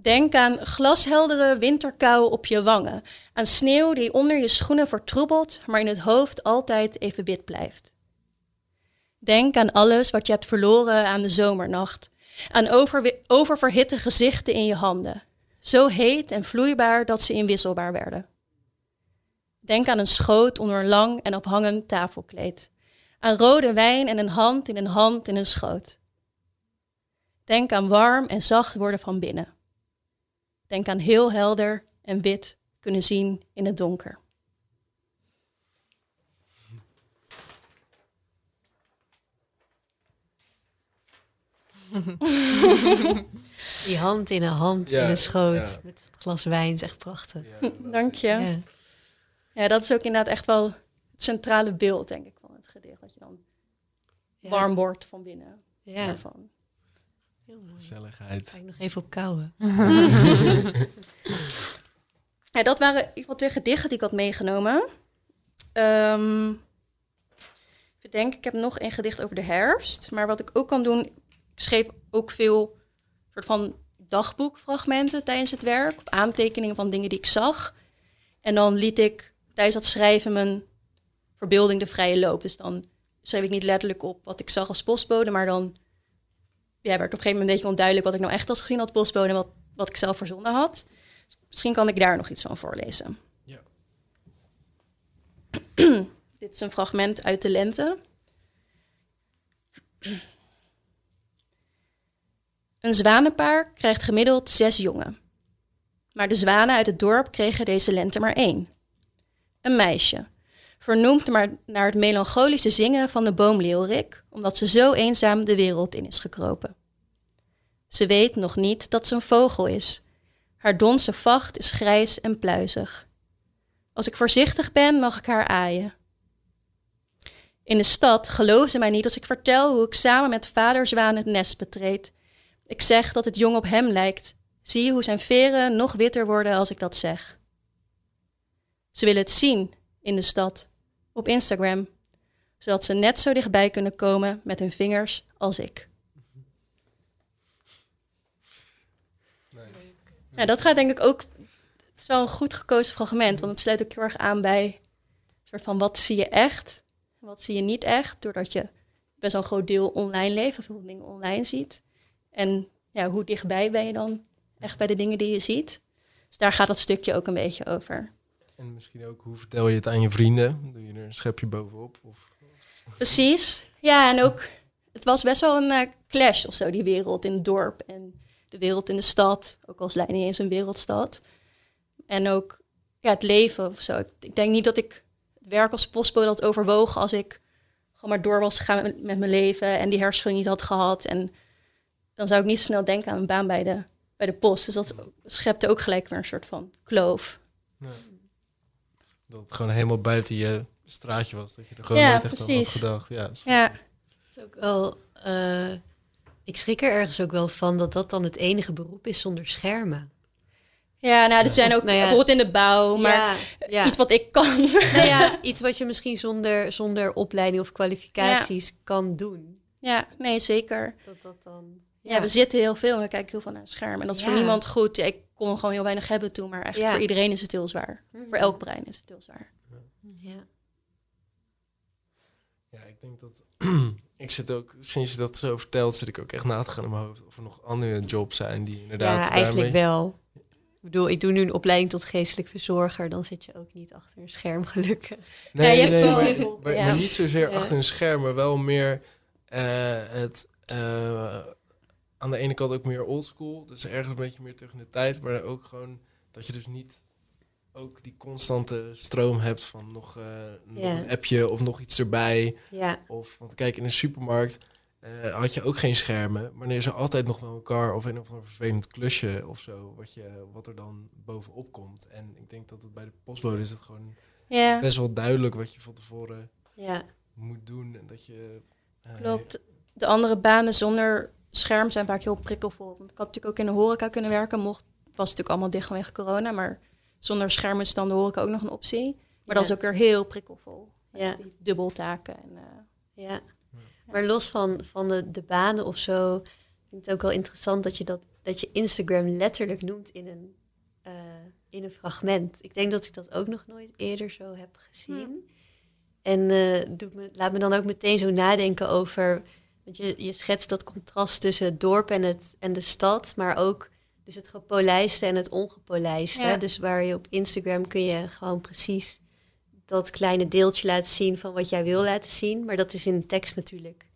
Denk aan glasheldere winterkou op je wangen, aan sneeuw die onder je schoenen vertroebelt, maar in het hoofd altijd even wit blijft. Denk aan alles wat je hebt verloren aan de zomernacht, aan oververhitte gezichten in je handen, zo heet en vloeibaar dat ze inwisselbaar werden. Denk aan een schoot onder een lang en ophangend tafelkleed, aan rode wijn en een hand in een hand in een schoot. Denk aan warm en zacht worden van binnen. Denk aan heel helder en wit kunnen zien in het donker. Die hand in een hand Ja, in een schoot ja. met het glas wijn is echt prachtig. Ja, Dank je. Ja. Ja, dat is ook inderdaad echt wel het centrale beeld, denk ik, van het gedicht. Dat je dan Ja. warm wordt van binnen. Ja, Daarvan. Heel mooi. Gezelligheid. Ga ik nog even op kouwen. Ja, dat waren in ieder geval twee gedichten die ik had meegenomen. Ehm ik denk, ik heb nog een gedicht over de herfst. Maar wat ik ook kan doen, ik schreef ook veel soort van dagboekfragmenten tijdens het werk. Of aantekeningen van dingen die ik zag. En dan liet ik tijdens dat schrijven mijn verbeelding de vrije loop. Dus dan schreef ik niet letterlijk op wat ik zag als postbode, maar dan ja, werd op een gegeven moment een beetje onduidelijk wat ik nou echt als gezien had postbode en wat, wat ik zelf verzonnen had. Misschien kan ik daar nog iets van voorlezen. Ja. Dit is een fragment uit de lente. Een zwanenpaar krijgt gemiddeld zes jongen. Maar de zwanen uit het dorp kregen deze lente maar één. Een meisje, vernoemd maar naar het melancholische zingen van de boomleeuwerik, omdat ze zo eenzaam de wereld in is gekropen. Ze weet nog niet dat ze een vogel is. Haar donse vacht is grijs en pluizig. Als ik voorzichtig ben, mag ik haar aaien. In de stad geloven ze mij niet als ik vertel hoe ik samen met vader Zwaan het nest betreed. Ik zeg dat het jong op hem lijkt. Zie hoe zijn veren nog witter worden als ik dat zeg. Ze willen het zien in de stad, op Instagram, zodat ze net zo dichtbij kunnen komen met hun vingers als ik. Nice. Ja, dat gaat denk ik ook. Het is wel een goed gekozen fragment, want het sluit ook heel erg aan bij soort van wat zie je echt en wat zie je niet echt, doordat je best wel een groot deel online leeft of veel dingen online ziet. En ja, hoe dichtbij ben je dan echt bij de dingen die je ziet? Dus daar gaat dat stukje ook een beetje over. En misschien ook, hoe vertel je het aan je vrienden? Doe je er een schepje bovenop? Of... Precies. Ja, en ook, het was best wel een eh, clash of zo, die wereld in het dorp en de wereld in de stad. Ook al is Leiden niet eens een wereldstad. En ook ja, het leven of zo. Ik, denk niet dat ik het werk als postbode had overwogen als ik gewoon maar door was gegaan met, met mijn leven en die hersenschudding niet had gehad. En dan zou ik niet snel denken aan een baan bij de, bij de post. Dus dat schepte ook gelijk weer een soort van kloof. Dat gewoon helemaal buiten je straatje was. Dat je er gewoon Ja, nooit echt aan had gedacht. Ja, Ja, Het is ook wel, eh, ik schrik er ergens ook wel van dat dat dan het enige beroep is zonder schermen. ja nou, er Ja. zijn ook nou ja, bijvoorbeeld in de bouw, maar ja, ja. iets wat ik kan. Nou ja, iets wat je misschien zonder, zonder opleiding of kwalificaties kan doen. Ja, nee, zeker. Dat dat dan. Ja. we zitten heel veel en we kijken heel veel naar het scherm. En dat is voor niemand goed. Ik kon gewoon heel weinig hebben toen, maar eigenlijk Ja. voor iedereen is het heel zwaar. Mhm. Voor elk brein is het heel zwaar. Ja. Ja, ik denk dat... ik zit ook, sinds je dat zo vertelt, zit ik ook echt na te gaan in mijn hoofd. Of er nog andere jobs zijn die inderdaad ja, eigenlijk daarmee... wel. Ik bedoel, ik doe nu een opleiding tot geestelijk verzorger. Dan zit je ook niet achter een scherm, gelukkig. Nee, Ja, je hebt nee, wel maar, heel- maar, ja. maar niet zozeer Ja. achter een scherm, maar wel meer eh, het... eh, aan de ene kant ook meer oldschool, dus ergens een beetje meer terug in de tijd, maar ook gewoon dat je dus niet ook die constante stroom hebt van nog, eh, nog Ja. een appje of nog iets erbij. Ja, Of, want kijk, in een supermarkt eh, had je ook geen schermen, maar er is er altijd nog wel een car of een of ander vervelend klusje of zo, wat, je, wat er dan bovenop komt. En ik denk dat het bij de postbode is het gewoon Ja, best wel duidelijk wat je van tevoren ja. moet doen. En dat je... eh, klopt. De andere banen zonder scherm zijn vaak heel prikkelvol. Want ik had natuurlijk ook in de horeca kunnen werken. Mocht, was natuurlijk allemaal dicht vanwege corona. Maar zonder scherm is dan de horeca ook nog een optie. Maar dat is ook weer heel prikkelvol. Ja. Die dubbeltaken. En, eh, Ja. Maar los van, van de, de banen of zo, ik vind het ook wel interessant dat je, dat, dat je Instagram letterlijk noemt in een, eh, in een fragment. Ik denk dat ik dat ook nog nooit eerder zo heb gezien. En eh, doet me, laat me dan ook meteen zo nadenken over, want je, je schetst dat contrast tussen het dorp en, het, en de stad, maar ook dus het gepolijste en het ongepolijste. Ja. Dus waar je op Instagram kun je gewoon precies dat kleine deeltje laten zien van wat jij wil laten zien. Maar dat is in de tekst natuurlijk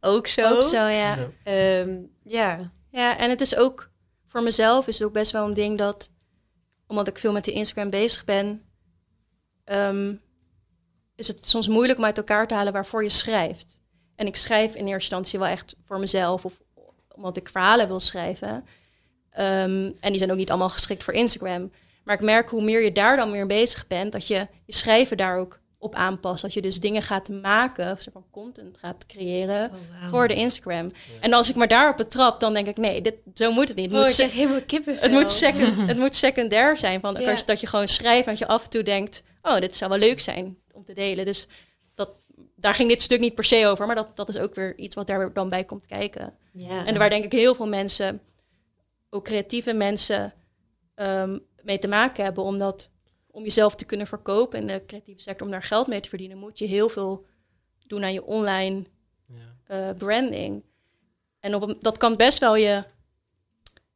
ook zo. Ook zo, ja. Ja. Ehm, ja. Ja, en het is ook voor mezelf is het ook best wel een ding dat, omdat ik veel met de Instagram bezig ben, ehm, is het soms moeilijk om uit elkaar te halen waarvoor je schrijft. En ik schrijf in eerste instantie wel echt voor mezelf of omdat ik verhalen wil schrijven. Ehm, en die zijn ook niet allemaal geschikt voor Instagram. Maar ik merk hoe meer je daar dan meer bezig bent, dat je je schrijven daar ook op aanpast. Dat je dus dingen gaat maken, of soort van content gaat creëren Oh, voor de Instagram. En als ik maar daarop betrap, dan denk ik, nee, dit, zo moet het niet. Het Oh, moet, ik se- krijg helemaal kippenvel. het moet, second, het moet secundair zijn. Van, Ja. Dat je gewoon schrijft en dat je af en toe denkt... oh, dit zou wel leuk zijn om te delen. Dus dat, daar ging dit stuk niet per se over. Maar dat, dat is ook weer iets wat daar dan bij komt kijken. Ja. En waar denk ik heel veel mensen, ook creatieve mensen, ehm, mee te maken hebben. Omdat om jezelf te kunnen verkopen in de creatieve sector, om daar geld mee te verdienen, moet je heel veel doen aan je online Ja. eh, branding. En op een, dat kan best wel je, ja,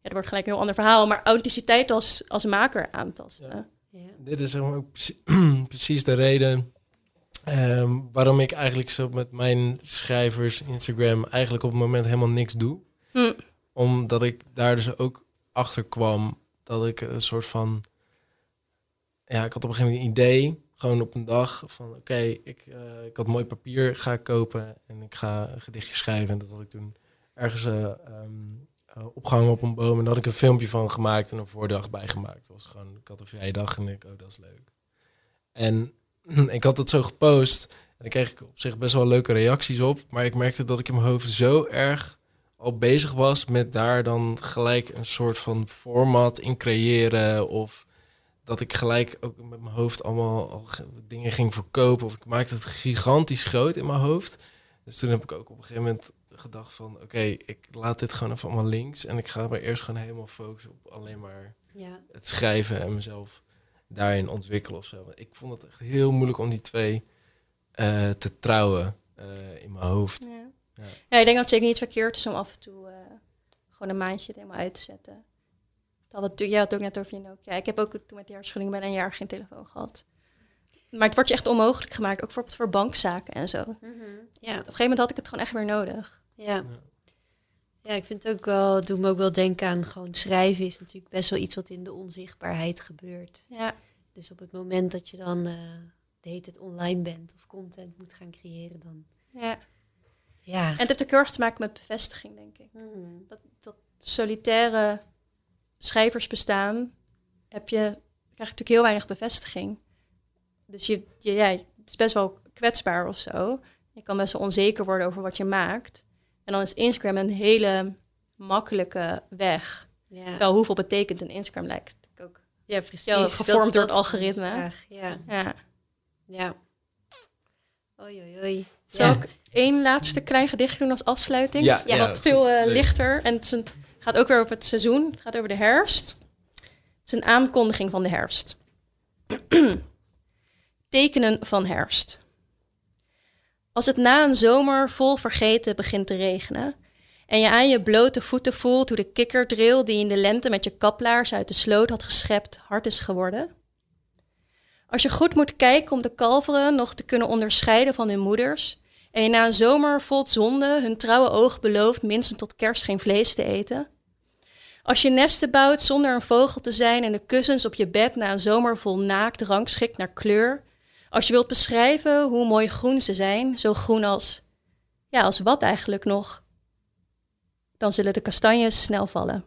dat wordt gelijk een heel ander verhaal, maar authenticiteit als, als maker aantasten. Ja. Ja. Dit is ook precie- precies de reden ehm, waarom ik eigenlijk zo met mijn schrijvers Instagram eigenlijk op het moment helemaal niks doe. Hm. Omdat ik daar dus ook achter kwam dat ik een soort van... Ja, ik had op een gegeven moment een idee, gewoon op een dag, van oké, ik, eh, ik had mooi papier, ga kopen en ik ga een gedichtje schrijven. En dat had ik toen ergens ehm, eh, opgehangen op een boom. En daar had ik een filmpje van gemaakt en een voordag bijgemaakt. Dat was gewoon, ik had een vrije dag en ik, oh, dat is leuk. En ik had het zo gepost en daar kreeg ik op zich best wel leuke reacties op. Maar ik merkte dat ik in mijn hoofd zo erg al bezig was met daar dan gelijk een soort van format in creëren. Of dat ik gelijk ook met mijn hoofd allemaal al ge- dingen ging verkopen. Of ik maakte het gigantisch groot in mijn hoofd. Dus toen heb ik ook op een gegeven moment gedacht van... oké, ik laat dit gewoon even allemaal links. En ik ga me eerst gewoon helemaal focussen op alleen maar Ja. het schrijven en mezelf daarin ontwikkelen of zo. Want Ik vond het echt heel moeilijk om die twee eh, te trouwen eh, in mijn hoofd. Ja. Ja. Ja. ik denk dat het zeker niet verkeerd is om af en toe eh, gewoon een maandje het helemaal uit te zetten. Dat had, jij had het ook net over je Nokia. Ik heb ook toen met die hersenschudding bijna een jaar geen telefoon gehad. Maar het wordt je echt onmogelijk gemaakt, ook bijvoorbeeld voor bankzaken en zo. Dus Ja. op een gegeven moment had ik het gewoon echt weer nodig. Ja. Ja, ik vind het ook wel, het doet me ook wel denken aan gewoon schrijven is natuurlijk best wel iets wat in de onzichtbaarheid gebeurt. Ja, Dus op het moment dat je dan eh de hele tijd online bent of content moet gaan creëren, dan ja. Ja. En het heeft ook heel erg te maken met bevestiging, denk ik. Mm. Dat, dat solitaire schrijversbestaan heb je, krijg je natuurlijk heel weinig bevestiging. Dus je, je, ja, het is best wel kwetsbaar of zo. Je kan best wel onzeker worden over wat je maakt. En dan is Instagram een hele makkelijke weg. Ja. Wel hoeveel betekent een Instagram lijkt natuurlijk ook. ja, precies. Ja, gevormd door het algoritme. Ja, Ja. ja. Oei, oei, oei. Zal Ja. ik één laatste klein gedichtje doen als afsluiting? Ja, wat veel eh, lichter. En het een, gaat ook weer over het seizoen. Het gaat over de herfst. Het is een aankondiging van de herfst. Tekenen van herfst. Als het na een zomer vol vergeten begint te regenen en je aan je blote voeten voelt hoe de kikkerdril die in de lente met je kaplaars uit de sloot had geschept hard is geworden. Als je goed moet kijken om de kalveren nog te kunnen onderscheiden van hun moeders en je na een zomer vol zonde hun trouwe oog belooft minstens tot kerst geen vlees te eten. Als je nesten bouwt zonder een vogel te zijn en de kussens op je bed na een zomer vol naakt rangschikt naar kleur. Als je wilt beschrijven hoe mooi groen ze zijn, zo groen als, ja, als wat eigenlijk nog, dan zullen de kastanjes snel vallen.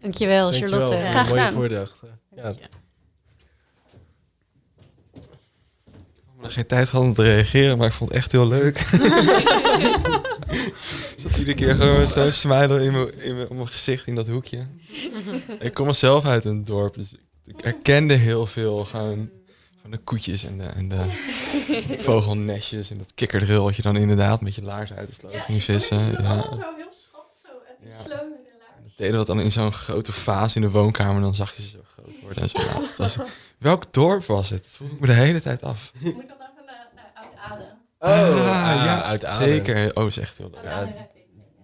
Dankjewel, Dankjewel Charlotte. Graag mooie gedaan. voordracht. Ja, Ik heb nog geen tijd gehad om te reageren, maar ik vond het echt heel leuk. ik zat iedere keer gewoon met zo'n smile in mijn, in mijn, op mijn gezicht in dat hoekje. ik kom er zelf uit een dorp, dus ik herkende heel veel gewoon van de koetjes en de, en de vogelnestjes en dat kikkerdril wat je dan inderdaad met je laars uit de sloot ging vissen. Ja. heel schattig zo Ja. Dat deden dat dan in zo'n grote vaas in de woonkamer. Dan zag je ze zo groot worden en zo. Fantastisch. Welk dorp was het? Dat vroeg ik me de hele tijd af. Moet ik dat even naar, Oude Aden? Oh, Ah, ja, uit Aden. Zeker. Oh, dat is echt heel leuk. Ja,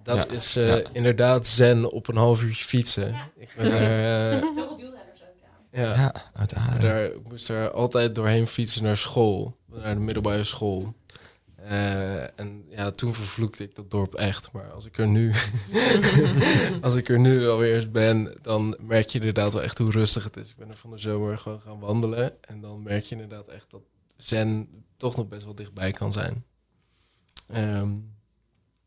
dat Ja. is eh, Ja. inderdaad zen op een half uurtje fietsen. Ik ben eh, Heel veel wielrenners ook, ja. ja, Ja, uit Aden. daar, ik moest er altijd doorheen fietsen naar school, naar de middelbare school. Eh, en ja, toen vervloekte ik dat dorp echt. Maar als ik er nu, als ik er nu alweer eens ben, dan merk je inderdaad wel echt hoe rustig het is. Ik ben er van de zomer gewoon gaan wandelen. En dan merk je inderdaad echt dat zen toch nog best wel dichtbij kan zijn. Ehm,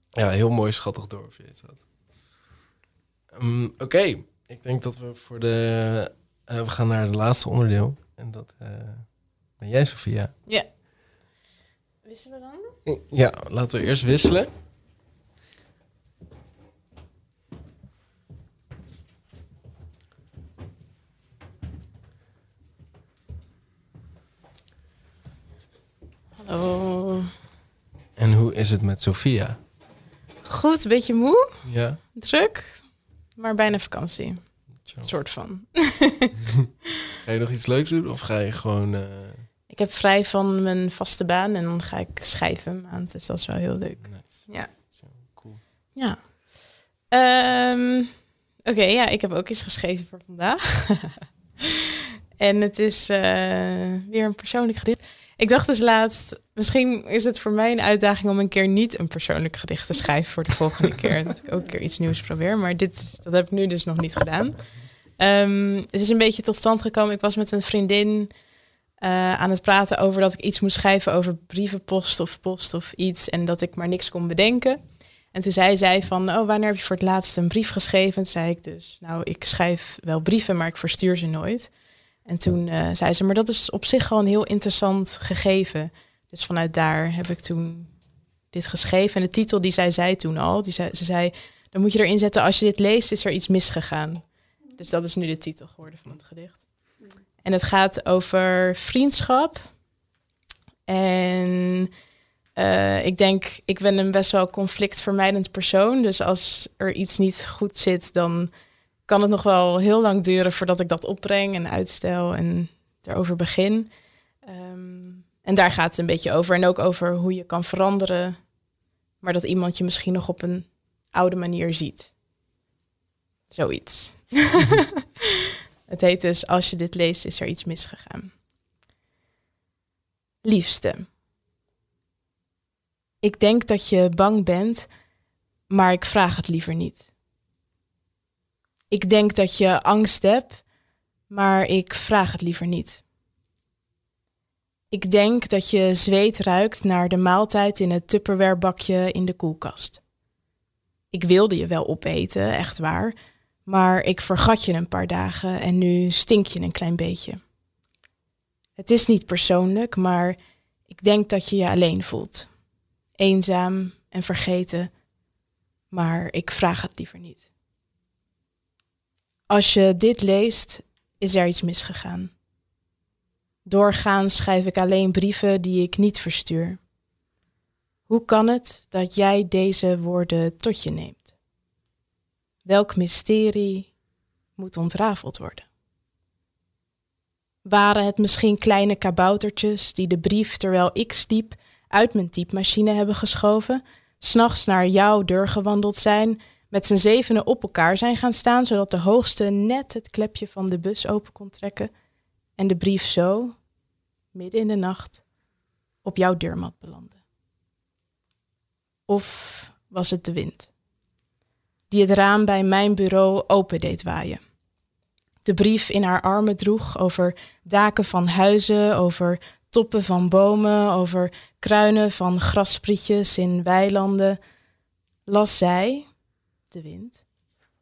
ja, heel mooi schattig dorpje is dat. Ehm, Oké, ik denk dat we voor de... eh, we gaan naar het laatste onderdeel. En dat eh, ben jij, Sofia. Wisten we dan? Ja, laten we eerst wisselen. Hallo. En hoe is het met Sofia? Goed, een beetje moe, Ja, druk, maar bijna vakantie. Zo. soort van. ga je nog iets leuks doen of ga je gewoon... eh, Ik heb vrij van mijn vaste baan en dan ga ik schrijven een maand, dus dat is wel heel leuk. nice. Ja. Zo, cool. Ja. Ehm, Oké, ja, ik heb ook iets geschreven voor vandaag. en het is eh, weer een persoonlijk gedicht. Ik dacht dus laatst, misschien is het voor mij een uitdaging om een keer niet een persoonlijk gedicht te schrijven voor de volgende keer. Dat ik ook een keer iets nieuws probeer. Maar dit, dat heb ik nu dus nog niet gedaan. Ehm, het is een beetje tot stand gekomen. Ik was met een vriendin eh, aan het praten over dat ik iets moest schrijven over brievenpost of post of iets. En dat ik maar niks kon bedenken. En toen zei zij van, oh, wanneer heb je voor het laatst een brief geschreven? En zei ik dus, nou, ik schrijf wel brieven, maar ik verstuur ze nooit. En toen eh, zei ze, maar dat is op zich al een heel interessant gegeven. Dus vanuit daar heb ik toen dit geschreven. En de titel die zij zei toen al, die zei, ze zei, dan moet je erin zetten, als je dit leest, is er iets misgegaan. Dus dat is nu de titel geworden van het gedicht. En het gaat over vriendschap. En eh, ik denk, ik ben een best wel conflictvermijdend persoon. Dus als er iets niet goed zit, dan kan het nog wel heel lang duren voordat ik dat opbreng en uitstel en erover begin. Ehm, en daar gaat het een beetje over. En ook over hoe je kan veranderen, maar dat iemand je misschien nog op een oude manier ziet. Zoiets. het heet dus, als je dit leest, is er iets misgegaan. Liefste. Ik denk dat je bang bent, maar ik vraag het liever niet. Ik denk dat je angst hebt, maar ik vraag het liever niet. Ik denk dat je zweet ruikt naar de maaltijd in het Tupperware-bakje in de koelkast. Ik wilde je wel opeten, echt waar, maar ik vergat je een paar dagen en nu stink je een klein beetje. Het is niet persoonlijk, maar ik denk dat je je alleen voelt. Eenzaam en vergeten, maar ik vraag het liever niet. Als je dit leest, is er iets misgegaan. Doorgaans schrijf ik alleen brieven die ik niet verstuur. Hoe kan het dat jij deze woorden tot je neemt? Welk mysterie moet ontrafeld worden? Waren het misschien kleine kaboutertjes die de brief terwijl ik sliep uit mijn typemachine hebben geschoven, s'nachts naar jouw deur gewandeld zijn, met z'n zevenen op elkaar zijn gaan staan, zodat de hoogste net het klepje van de bus open kon trekken en de brief zo, midden in de nacht, op jouw deurmat belandde? Of was het de wind, die het raam bij mijn bureau open deed waaien? De brief in haar armen droeg over daken van huizen, over toppen van bomen, over kruinen van grassprietjes in weilanden, las zij, de wind,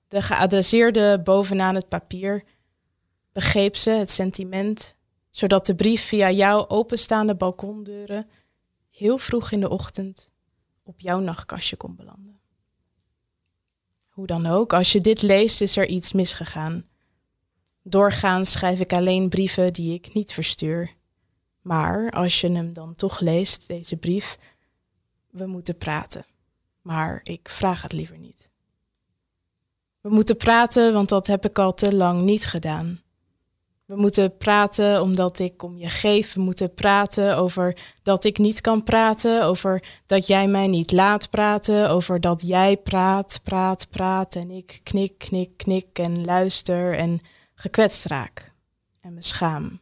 de geadresseerde bovenaan het papier, begreep ze het sentiment, zodat de brief via jouw openstaande balkondeuren heel vroeg in de ochtend op jouw nachtkastje kon belanden. Hoe dan ook, als je dit leest, is er iets misgegaan. Doorgaans schrijf ik alleen brieven die ik niet verstuur. Maar als je hem dan toch leest, deze brief, we moeten praten. Maar ik vraag het liever niet. We moeten praten, want dat heb ik al te lang niet gedaan. We moeten praten omdat ik om je geef. We moeten praten over dat ik niet kan praten. Over dat jij mij niet laat praten. Over dat jij praat, praat, praat. En ik knik, knik, knik en luister en gekwetst raak. En me schaam.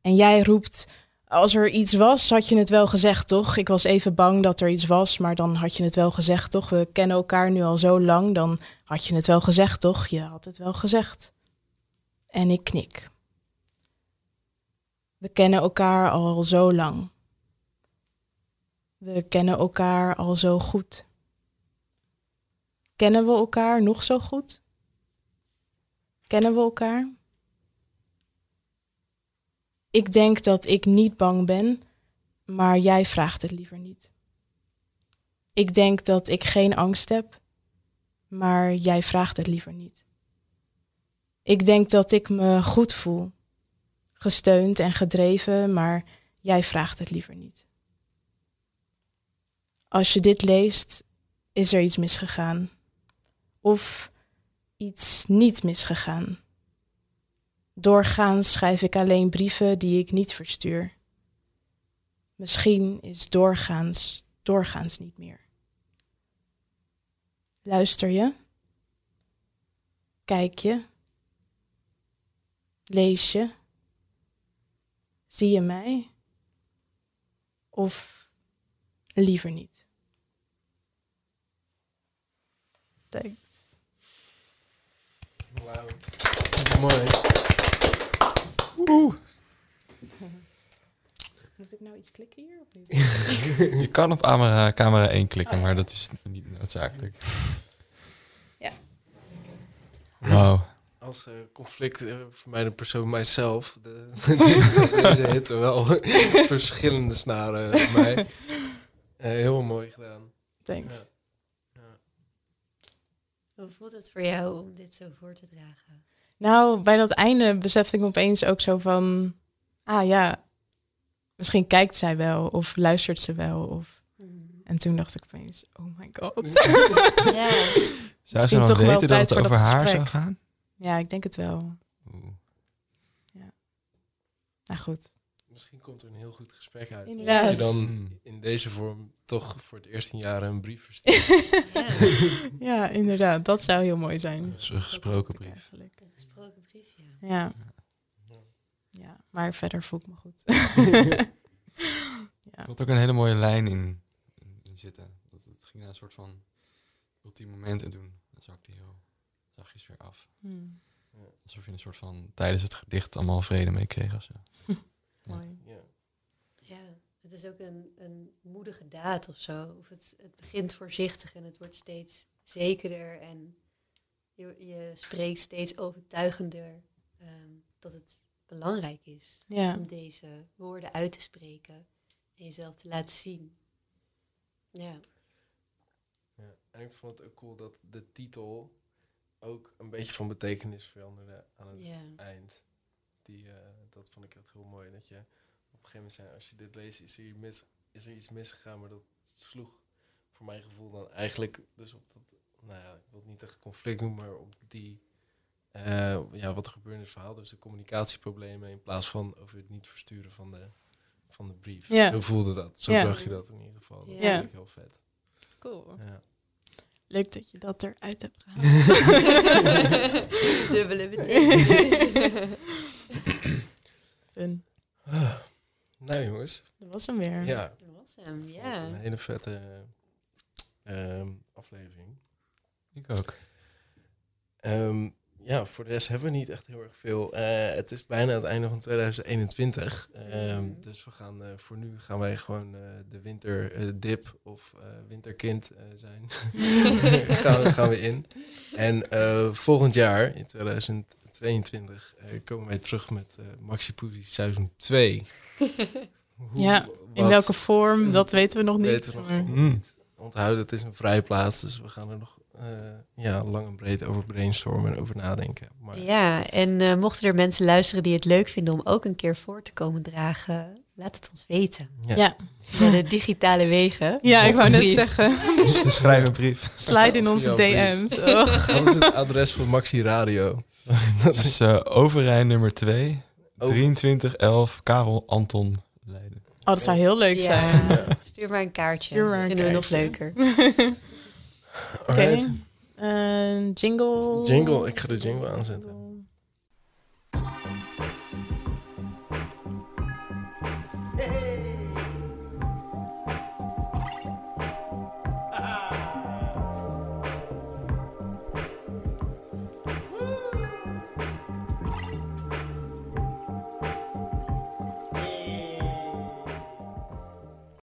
En jij roept, als er iets was, had je het wel gezegd, toch? Ik was even bang dat er iets was, maar dan had je het wel gezegd, toch? We kennen elkaar nu al zo lang, dan had je het wel gezegd, toch? Je had het wel gezegd. En ik knik. We kennen elkaar al zo lang. We kennen elkaar al zo goed. Kennen we elkaar nog zo goed? Kennen we elkaar? Ik denk dat ik niet bang ben, maar jij vraagt het liever niet. Ik denk dat ik geen angst heb, maar jij vraagt het liever niet. Ik denk dat ik me goed voel, gesteund en gedreven, maar jij vraagt het liever niet. Als je dit leest, is er iets misgegaan. Of iets niet misgegaan. Doorgaans schrijf ik alleen brieven die ik niet verstuur. Misschien is doorgaans, doorgaans niet meer. Luister je? Kijk je? Lees je? Zie je mij? Of liever niet? Thanks. Wauw. Mooi. Moet ik nou iets klikken hier of niet? Je kan op camera, camera 1 klikken, maar dat is niet noodzakelijk. Ja. Wauw. Als eh, conflict uh, voor mij de persoon mijzelf. De, deze hitte wel verschillende snaren bij mij. Uh, heel mooi gedaan. Thanks. Ja. Hoe voelt het voor jou om dit zo voor te dragen? Nou, bij dat einde besefte ik me opeens ook zo van... Ah ja, misschien kijkt zij wel of luistert ze wel. Of... En toen dacht ik opeens, oh my god. Ja, Zou ze Misschien dan toch wel weten dat het over haar gesprek. zou gaan? Ja, ik denk het wel. Oeh. Nou goed. Misschien komt er een heel goed gesprek uit. Inderdaad. Dat je dan Hmm. in deze vorm toch voor het eerst in jaren een brief verstuurt. ja. Ja, inderdaad. Dat zou heel mooi zijn. Dat is een gesproken brief. eigenlijk. Een gesproken brief, ja. Ja. ja, maar verder voel ik me goed. ja. Er had ook een hele mooie lijn in, in, in zitten. Dat het ging naar een soort van ultiem moment en toen zakte hij heel zachtjes weer af. Hmm, Alsof je een soort van tijdens het gedicht allemaal vrede mee kreeg of zo. mooi. Ja. Ja, het is ook een, een moedige daad of zo. Of het, het begint voorzichtig en het wordt steeds zekerder. En je, je spreekt steeds overtuigender ehm, dat het belangrijk is Ja. om deze woorden uit te spreken en jezelf te laten zien. Ja, Ja. En ik vond het ook cool dat de titel ook een beetje van betekenis veranderde aan het eind. Die, eh, dat vond ik echt heel mooi. Dat je op een gegeven moment zei, als je dit leest, is er, hier mis, is er iets misgegaan. Maar dat sloeg voor mijn gevoel dan eigenlijk dus op dat, nou ja, ik wil het niet echt conflict noemen, maar op die, eh, ja, wat er gebeurde in het verhaal. Dus de communicatieproblemen in plaats van over het niet versturen van de, van de brief. Ja. Zo voelde dat. Zo Ja. bracht je dat in ieder geval. Dat Ja. vond ik heel vet. Cool. Ja. Leuk dat je dat eruit hebt gehaald. Dubbele betekenis. Fun. Nou jongens, Dat was hem weer. ja. Dat was hem, ja. Een hele vette ehm, aflevering. Ik ook. Ehm, ja, voor de rest hebben we niet echt heel erg veel. Eh, het is bijna het einde van 2021. Ehm, Mhm. Dus we gaan eh, voor nu gaan wij gewoon eh, de winterdip of eh, winterkind eh, zijn. gaan, we, gaan we in. En eh, volgend jaar, in 2022, eh, komen wij terug met eh Maxi Poesie seizoen 2. Hoe- Ja, In welke vorm, dat weten we nog niet. weten we nog maar- niet. Onthoud, het is een vrijplaats, dus we gaan er nog eh, ja, lang en breed over brainstormen en over nadenken. Maar Ja, en eh, mochten er mensen luisteren die het leuk vinden om ook een keer voor te komen dragen, laat het ons weten. ja. De digitale wegen. ja, ik wou net zeggen. Schrijf een brief. Slide in onze. DM's. Och. Wat is het adres van Maxi Radio? Dat is eh Overrijn nummer 2, Over- 2311 Karel Anton Leiden. Oh, dat zou heel leuk zijn. Ja. Stuur maar een kaartje. Stuur maar een Vinden we nog leuker. Oké. Alright. Eh, jingle. Jingle, ik ga de jingle aanzetten.